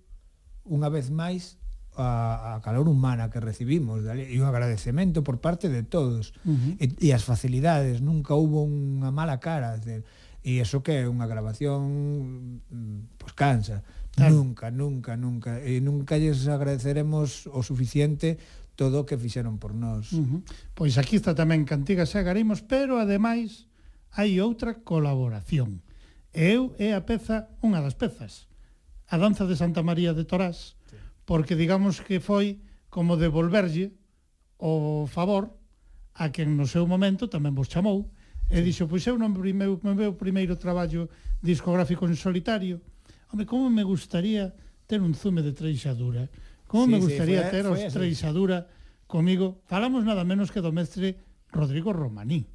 unha vez máis, a, a calor humana que recibimos dale, e un agradecemento por parte de todos uh -huh. e, e as facilidades nunca hubo unha mala cara de, e eso que é unha grabación mm, pues cansa Claro. Nunca, nunca, nunca. E nunca lles agradeceremos o suficiente todo o que fixeron por nós. Uh -huh. Pois aquí está tamén Cantigas e Agarimos, pero ademais hai outra colaboración. Eu é a peza, unha das pezas, a danza de Santa María de Torás, sí. porque digamos que foi como devolverlle o favor a quen no seu momento tamén vos chamou, e dixo, pois eu no meu, meu primeiro traballo discográfico en solitario, Home, como me gustaría ter un zume de treixadura. Como sí, me gustaría sí, fue, ter os treixadura comigo. Falamos nada menos que do mestre Rodrigo Romaní.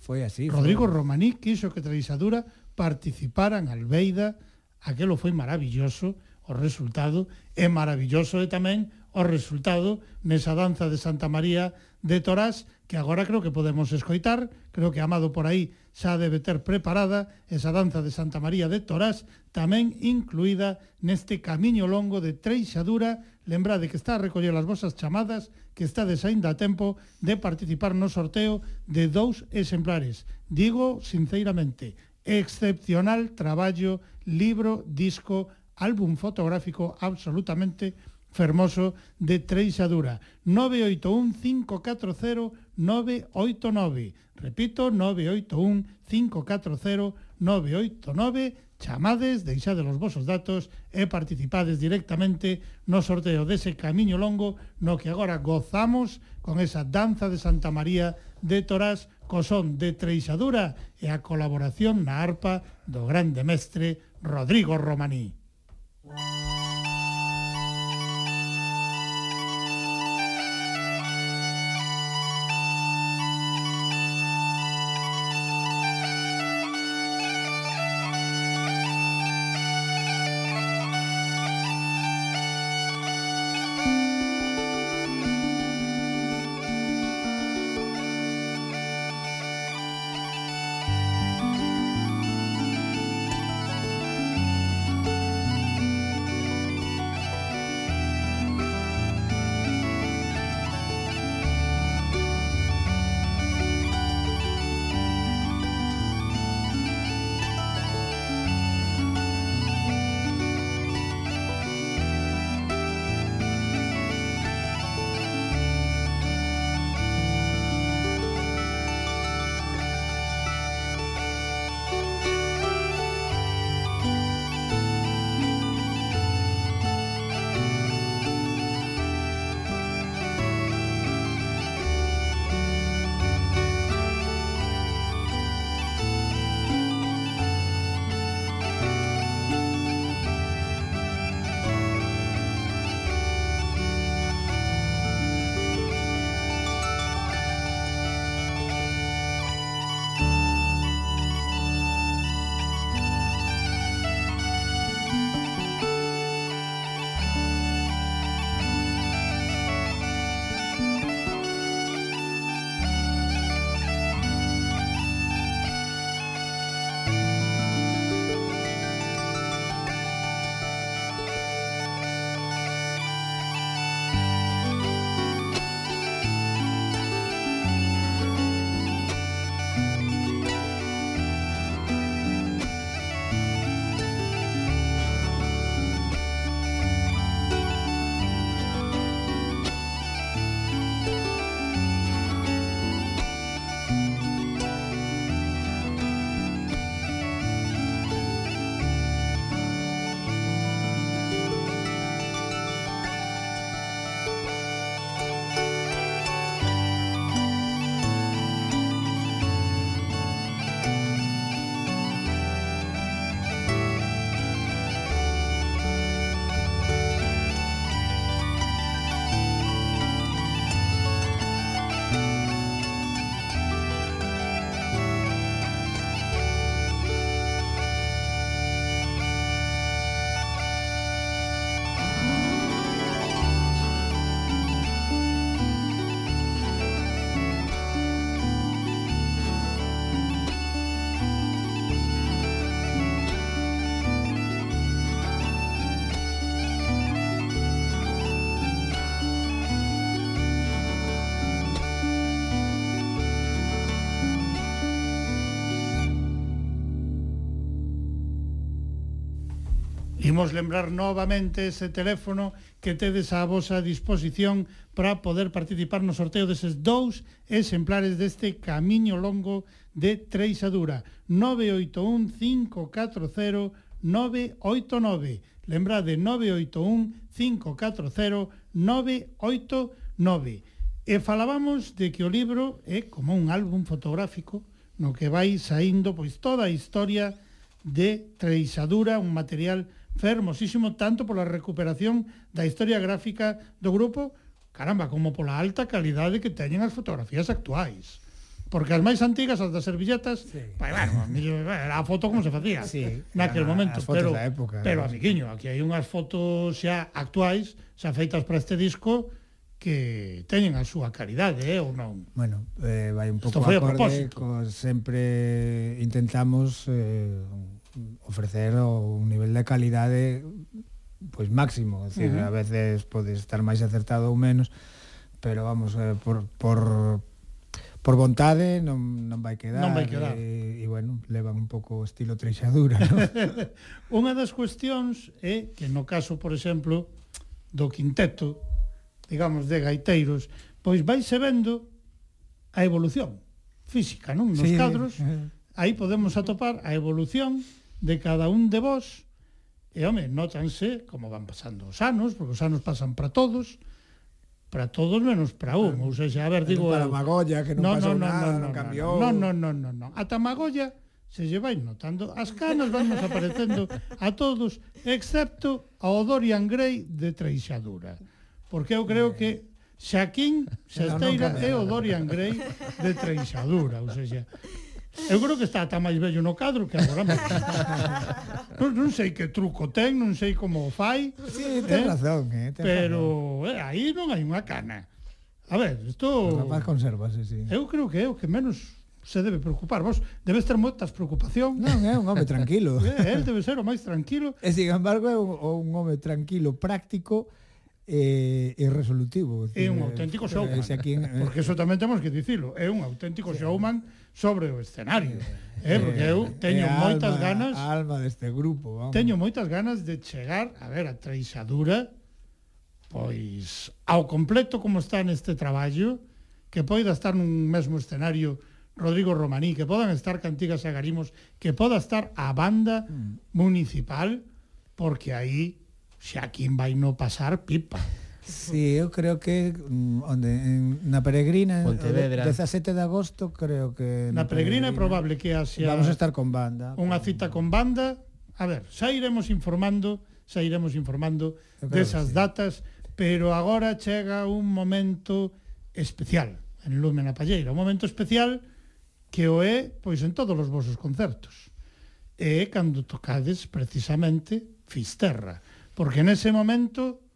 Foi así. Rodrigo foi... Romaní quiso que treixadura participara en Albeida. Aquelo foi maravilloso, o resultado é maravilloso e tamén o resultado nesa danza de Santa María de Torás que agora creo que podemos escoitar, creo que amado por aí xa debe ter preparada esa danza de Santa María de Torás, tamén incluída neste camiño longo de Treixadura. Lembrade que está a recoller as vosas chamadas, que está desaínda a tempo de participar no sorteo de dous exemplares. Digo sinceramente, excepcional traballo, libro, disco, álbum fotográfico absolutamente fermoso de Treixadura. 981 540 989. Repito, 981 540 989. Chamades, deixade os vosos datos e participades directamente no sorteo dese camiño longo no que agora gozamos con esa danza de Santa María de Torás co son de Treixadura e a colaboración na arpa do grande mestre Rodrigo Romaní. Música Imos lembrar novamente ese teléfono que tedes á vosa disposición para poder participar no sorteo deses dous exemplares deste Camiño Longo de Treixadura. 981-540-989. Lembrade, 981-540-989. E falábamos de que o libro é como un álbum fotográfico no que vai saindo pois toda a historia de Treixadura, un material fotográfico fermosísimo hermosísimo tanto pola recuperación da historia gráfica do grupo, caramba, como pola alta calidade que teñen as fotografías actuais. Porque as máis antigas, as das servilletas, sí. pues, bueno, era a foto como se facía sí, naquel momento. Pero, época, pero ¿verdad? amiguinho, aquí hai unhas fotos xa actuais, xa feitas para este disco, que teñen a súa calidade, eh, ou non? Bueno, eh, vai un pouco acorde, co, sempre intentamos eh, ofrecer un nivel de calidade pois máximo, é dicir, uh -huh. a veces podes estar máis acertado ou menos, pero vamos, eh, por, por, por vontade non, non vai quedar. Non vai quedar. E, e bueno, levan un pouco estilo treixadura. ¿no? *laughs* Unha das cuestións é que no caso, por exemplo, do quinteto, digamos, de gaiteiros, pois vaise vendo a evolución física, non? Nos sí, cadros, eh. aí podemos atopar a evolución de cada un de vós, e, home, notanse como van pasando os anos, porque os anos pasan para todos, para todos menos para un, ah, ou seja, a ver, digo... Para Magolla, que non no, pasou no, no, nada, no, non cambiou... Non, non, non, non, non. Ata Magolla se lle vai notando, as canas van aparecendo a todos, excepto ao Dorian Gray de Treixadura. Porque eu creo que Xaquín Sesteira é o Dorian Gray de Treixadura, ou seja, Eu creo que está ata máis vello no cadro que agora. *laughs* non, non sei que truco ten, non sei como o fai. Sí, ten eh? razón, eh, ten Pero razón. Eh, aí non hai unha cana. A ver, isto... O rapaz conservase, sí. Eu creo que é o que menos se debe preocupar. Vos debes ter moitas preocupación. Non, é un home tranquilo. É, *laughs* eh, el debe ser o máis tranquilo. E, sin embargo, é un, un home tranquilo, práctico, e, e resolutivo. É un auténtico showman. Aquí, eh, porque eso tamén temos que dicilo. É un auténtico sí. showman sobre o escenario. Eh, porque eu eh, teño é moitas alma, ganas a alma deste grupo, vamos. Teño moitas ganas de chegar a ver a treixadura pois ao completo como está neste traballo, que poida estar nun mesmo escenario Rodrigo Romaní, que podan estar Cantigas a Garimos, que poda estar a banda mm. municipal, porque aí xa quim vai no pasar pipa. Sí, eu creo que mm, onde en, na Peregrina Pontevedra. 17 de agosto creo que na, Peregrina, Peregrina é probable que haxa Vamos a estar con banda. Unha con... cita con banda. A ver, xa iremos informando, xa iremos informando desas sí. datas, pero agora chega un momento especial en Lume na Palleira, un momento especial que o é pois en todos os vosos concertos. E cando tocades precisamente Fisterra, porque nese momento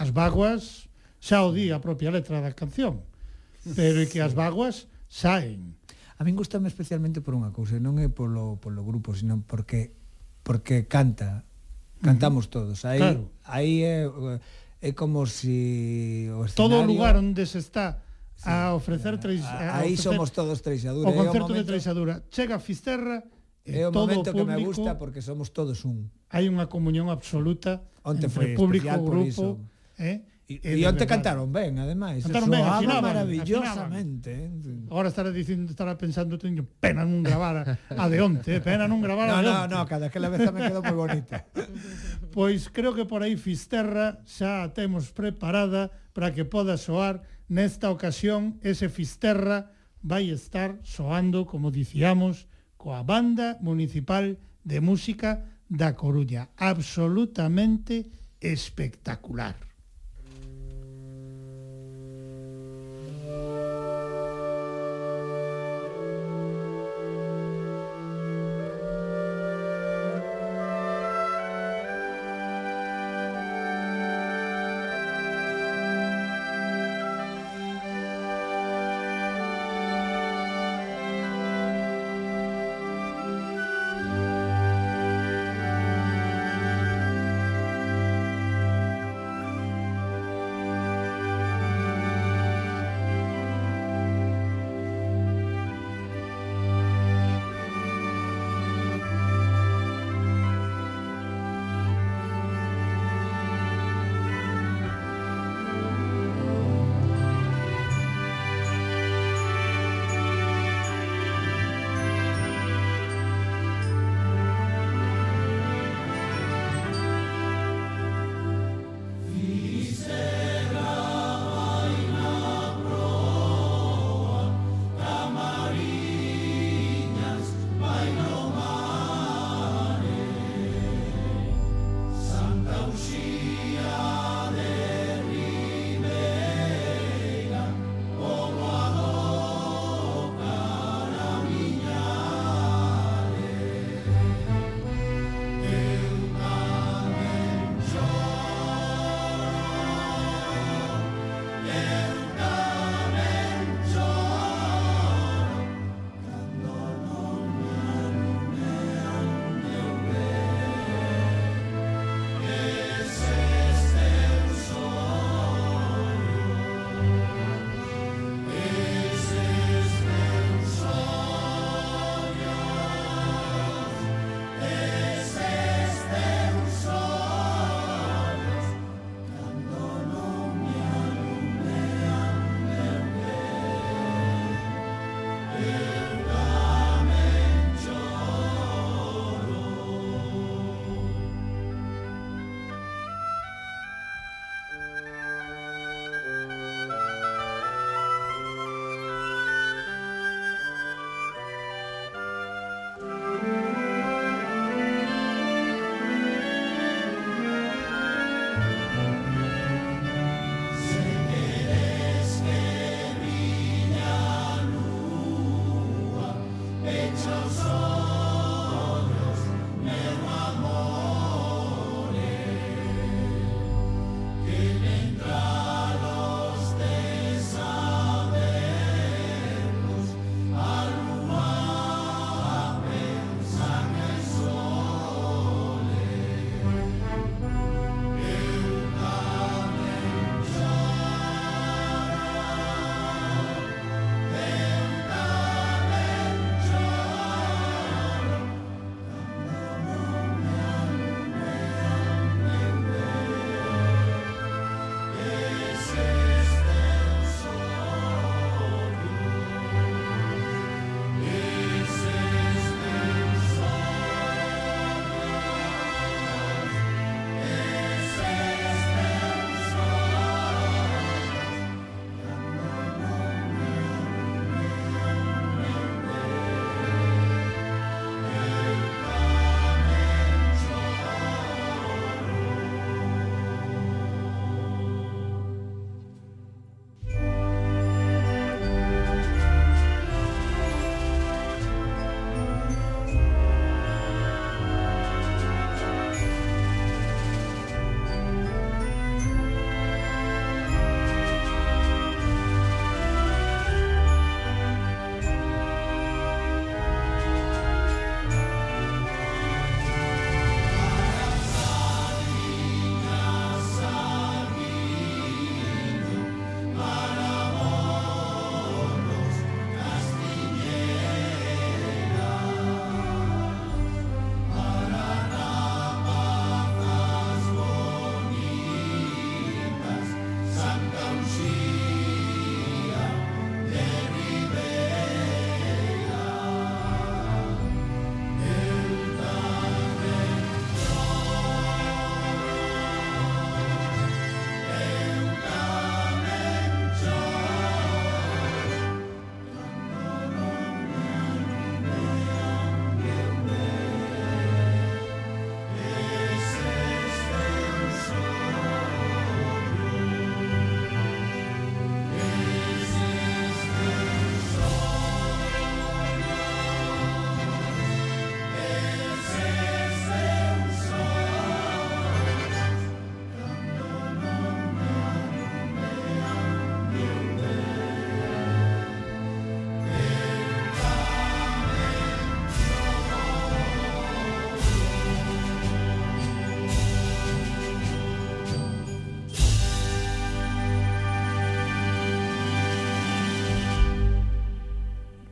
as vaguas xa o di a propia letra da canción, pero é que as vaguas saen. A min gustame especialmente por unha cousa, non é polo, polo grupo, sino porque porque canta, cantamos todos. Aí claro. aí é é como si o escenario... Todo o lugar onde se está a ofrecer claro. a, a aí ofrecer, somos todos treixadura. O concerto eh, o momento, de treixadura chega a Fisterra É o momento público, que me gusta porque somos todos un. Hai unha comunión absoluta Onte entre foi público, grupo, por iso. Eh? E, e onte cantaron ben, ademais. Cantaron ben, afinaban, maravillosamente. Eh. Afinaban. Agora estará dicindo, estará pensando, teño pena non gravar a de onte, eh, pena non gravar no, a de onte. No, no, cada que la vez me quedou moi bonita. *laughs* pois creo que por aí Fisterra xa a temos preparada para que poda soar nesta ocasión ese Fisterra vai estar soando, como dicíamos, coa Banda Municipal de Música da Coruña. Absolutamente espectacular.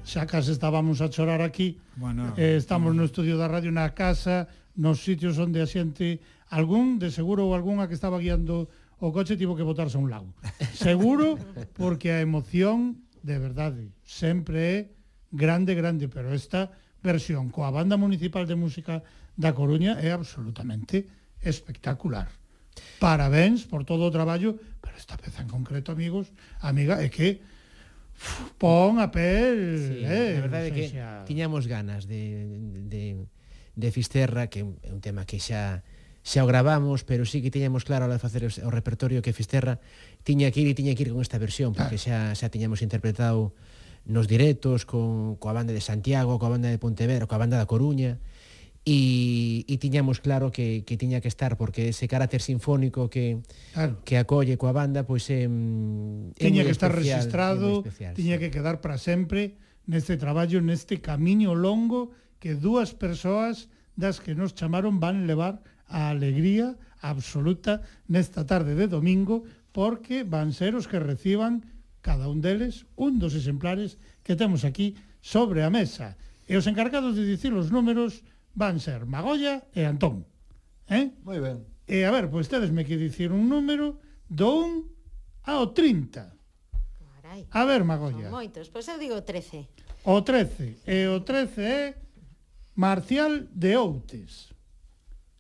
xa case estábamos a chorar aquí. Bueno, eh, estamos bueno. no estudio da radio na casa, nos sitios onde a xente, algún de seguro ou algunha que estaba guiando o coche tivo que botarse a un lago. Seguro porque a emoción de verdade sempre é grande, grande, pero esta versión coa banda municipal de música da Coruña é absolutamente espectacular. Parabéns por todo o traballo, pero esta peza en concreto, amigos, amiga, é que Pon a pel, sí, eh, a verdade é que xa... tiñamos ganas de, de, de Fisterra, que é un tema que xa xa o gravamos, pero sí que tiñamos claro ao facer o repertorio que Fisterra tiña que ir e tiña que ir con esta versión, porque xa xa tiñamos interpretado nos directos con coa banda de Santiago, coa banda de Pontevedra, coa banda da Coruña, e, e tiñamos claro que, que tiña que estar porque ese carácter sinfónico que claro. que acolle coa banda pois é, é tiña que estar especial, registrado, especial, tiña sí. que quedar para sempre neste traballo, neste camiño longo que dúas persoas das que nos chamaron van levar a alegría absoluta nesta tarde de domingo porque van ser os que reciban cada un deles un dos exemplares que temos aquí sobre a mesa. E os encargados de dicir os números van ser Magolla e Antón. Eh? Moi ben. E a ver, pois tedes me que dicir un número do 1 ao 30. Carai. A ver, Magolla. Son moitos, pois eu digo 13. O 13. E o 13 é Marcial de Outes.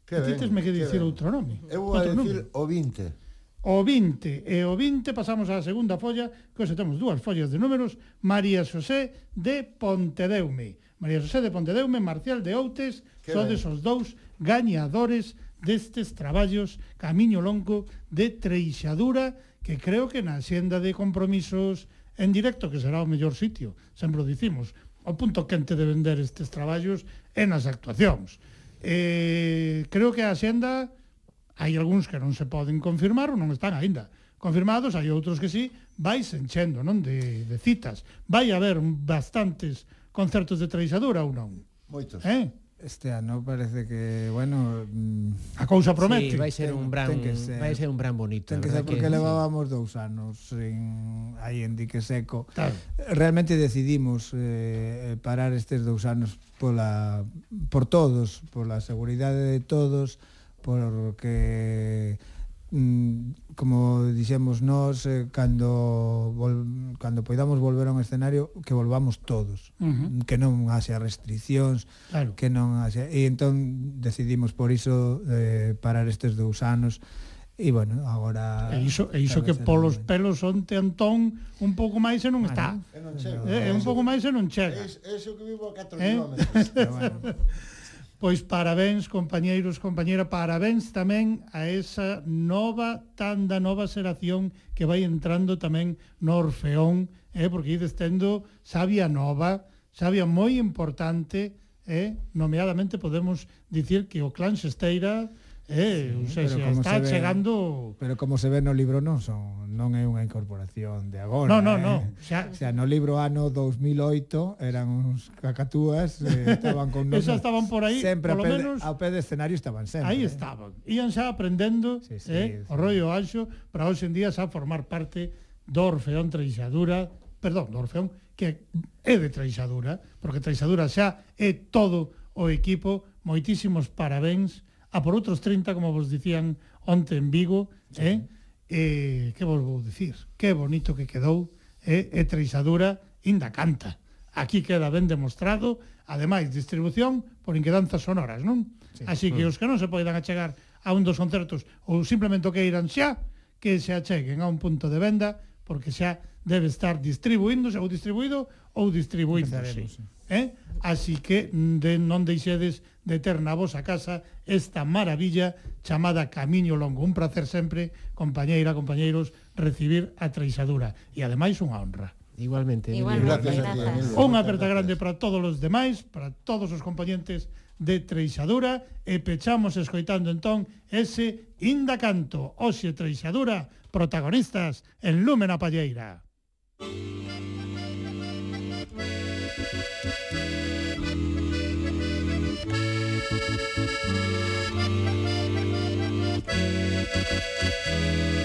Que ben, Títesme que dicir ben. outro nome. Eu vou outro a dicir o 20 o 20 e o 20 pasamos á segunda folla, que hoxe temos dúas follas de números, María Xosé de Pontedeume. María José de Pontedeume, Marcial de Outes, que sodes ben. os dous gañadores destes traballos Camiño Longo de Treixadura, que creo que na xenda de compromisos en directo, que será o mellor sitio, sempre o dicimos, o punto quente de vender estes traballos é nas actuacións. Eh, creo que a xenda hai algúns que non se poden confirmar ou non están aínda confirmados, hai outros que sí, vais enchendo non de, de citas. Vai haber bastantes concertos de traizadura ou non? Moitos. Eh? Este ano parece que, bueno, mm, a cousa promete. Sí, vai ser ten, un bran, ser, vai ser un bran bonito. Ten que ser porque que... levábamos dous anos en aí en dique seco. Tal. Realmente decidimos eh, eh, parar estes dous anos pola por todos, pola seguridade de todos, porque Mm, como dixemos nós eh, cando vol, cando poidamos volver a un escenario que volvamos todos, uh -huh. que non haxa restriccións, claro. que non haxa e entón decidimos por iso eh, parar estes dous anos E bueno, agora E iso, e iso que polos pelos onte Antón un pouco máis e non está. Ah, non, non chega. Eh, un pouco máis e non chega. É, iso que vivo a 4 eh? é, é, *laughs* Pois parabéns, compañeiros, compañera, parabéns tamén a esa nova, tan da nova xeración que vai entrando tamén no Orfeón, eh, porque ides tendo sabia nova, sabia moi importante, eh, nomeadamente podemos dicir que o clan Xesteira Eh, sí, sei, se está se ve, chegando Pero como se ve no libro non son non é unha incorporación de agora. No, no, eh? no. Xa, o sea, no libro ano 2008 eran uns cacatúas, eh, estaban con *laughs* nosos, estaban por aí, sempre polo pé, menos ao pé de escenario estaban sempre. Aí eh? estaban. Ian xa aprendendo sí, sí, eh, sí. o rollo anxo para hoxe en día xa formar parte do Orfeón Treixadura, perdón, do Orfeón que é de Treixadura, porque Treixadura xa é todo o equipo. Moitísimos parabéns a por outros 30, como vos dicían onte en Vigo, sí. eh? eh, que vos vou dicir? Que bonito que quedou, eh? e treixadura inda canta. Aquí queda ben demostrado, ademais, distribución por inquedanzas sonoras, non? Sí. Así que os que non se poidan achegar a un dos concertos ou simplemente o que irán xa, que se acheguen a un punto de venda, porque xa debe estar distribuíndose ou distribuído ou distribuíndose. Sí, sí. Eh? Así que mm, de, non deixedes de ter na vosa casa esta maravilla chamada Camiño Longo. Un placer sempre, compañeira, compañeiros, recibir a treixadura. E ademais unha honra. Igualmente. Igualmente. Gracias, gracias. Unha aperta grande para todos os demais, para todos os compañentes de Treixadura e pechamos escoitando entón ese Inda Canto, Oxe Treixadura, protagonistas en Lúmena Palleira. Música Música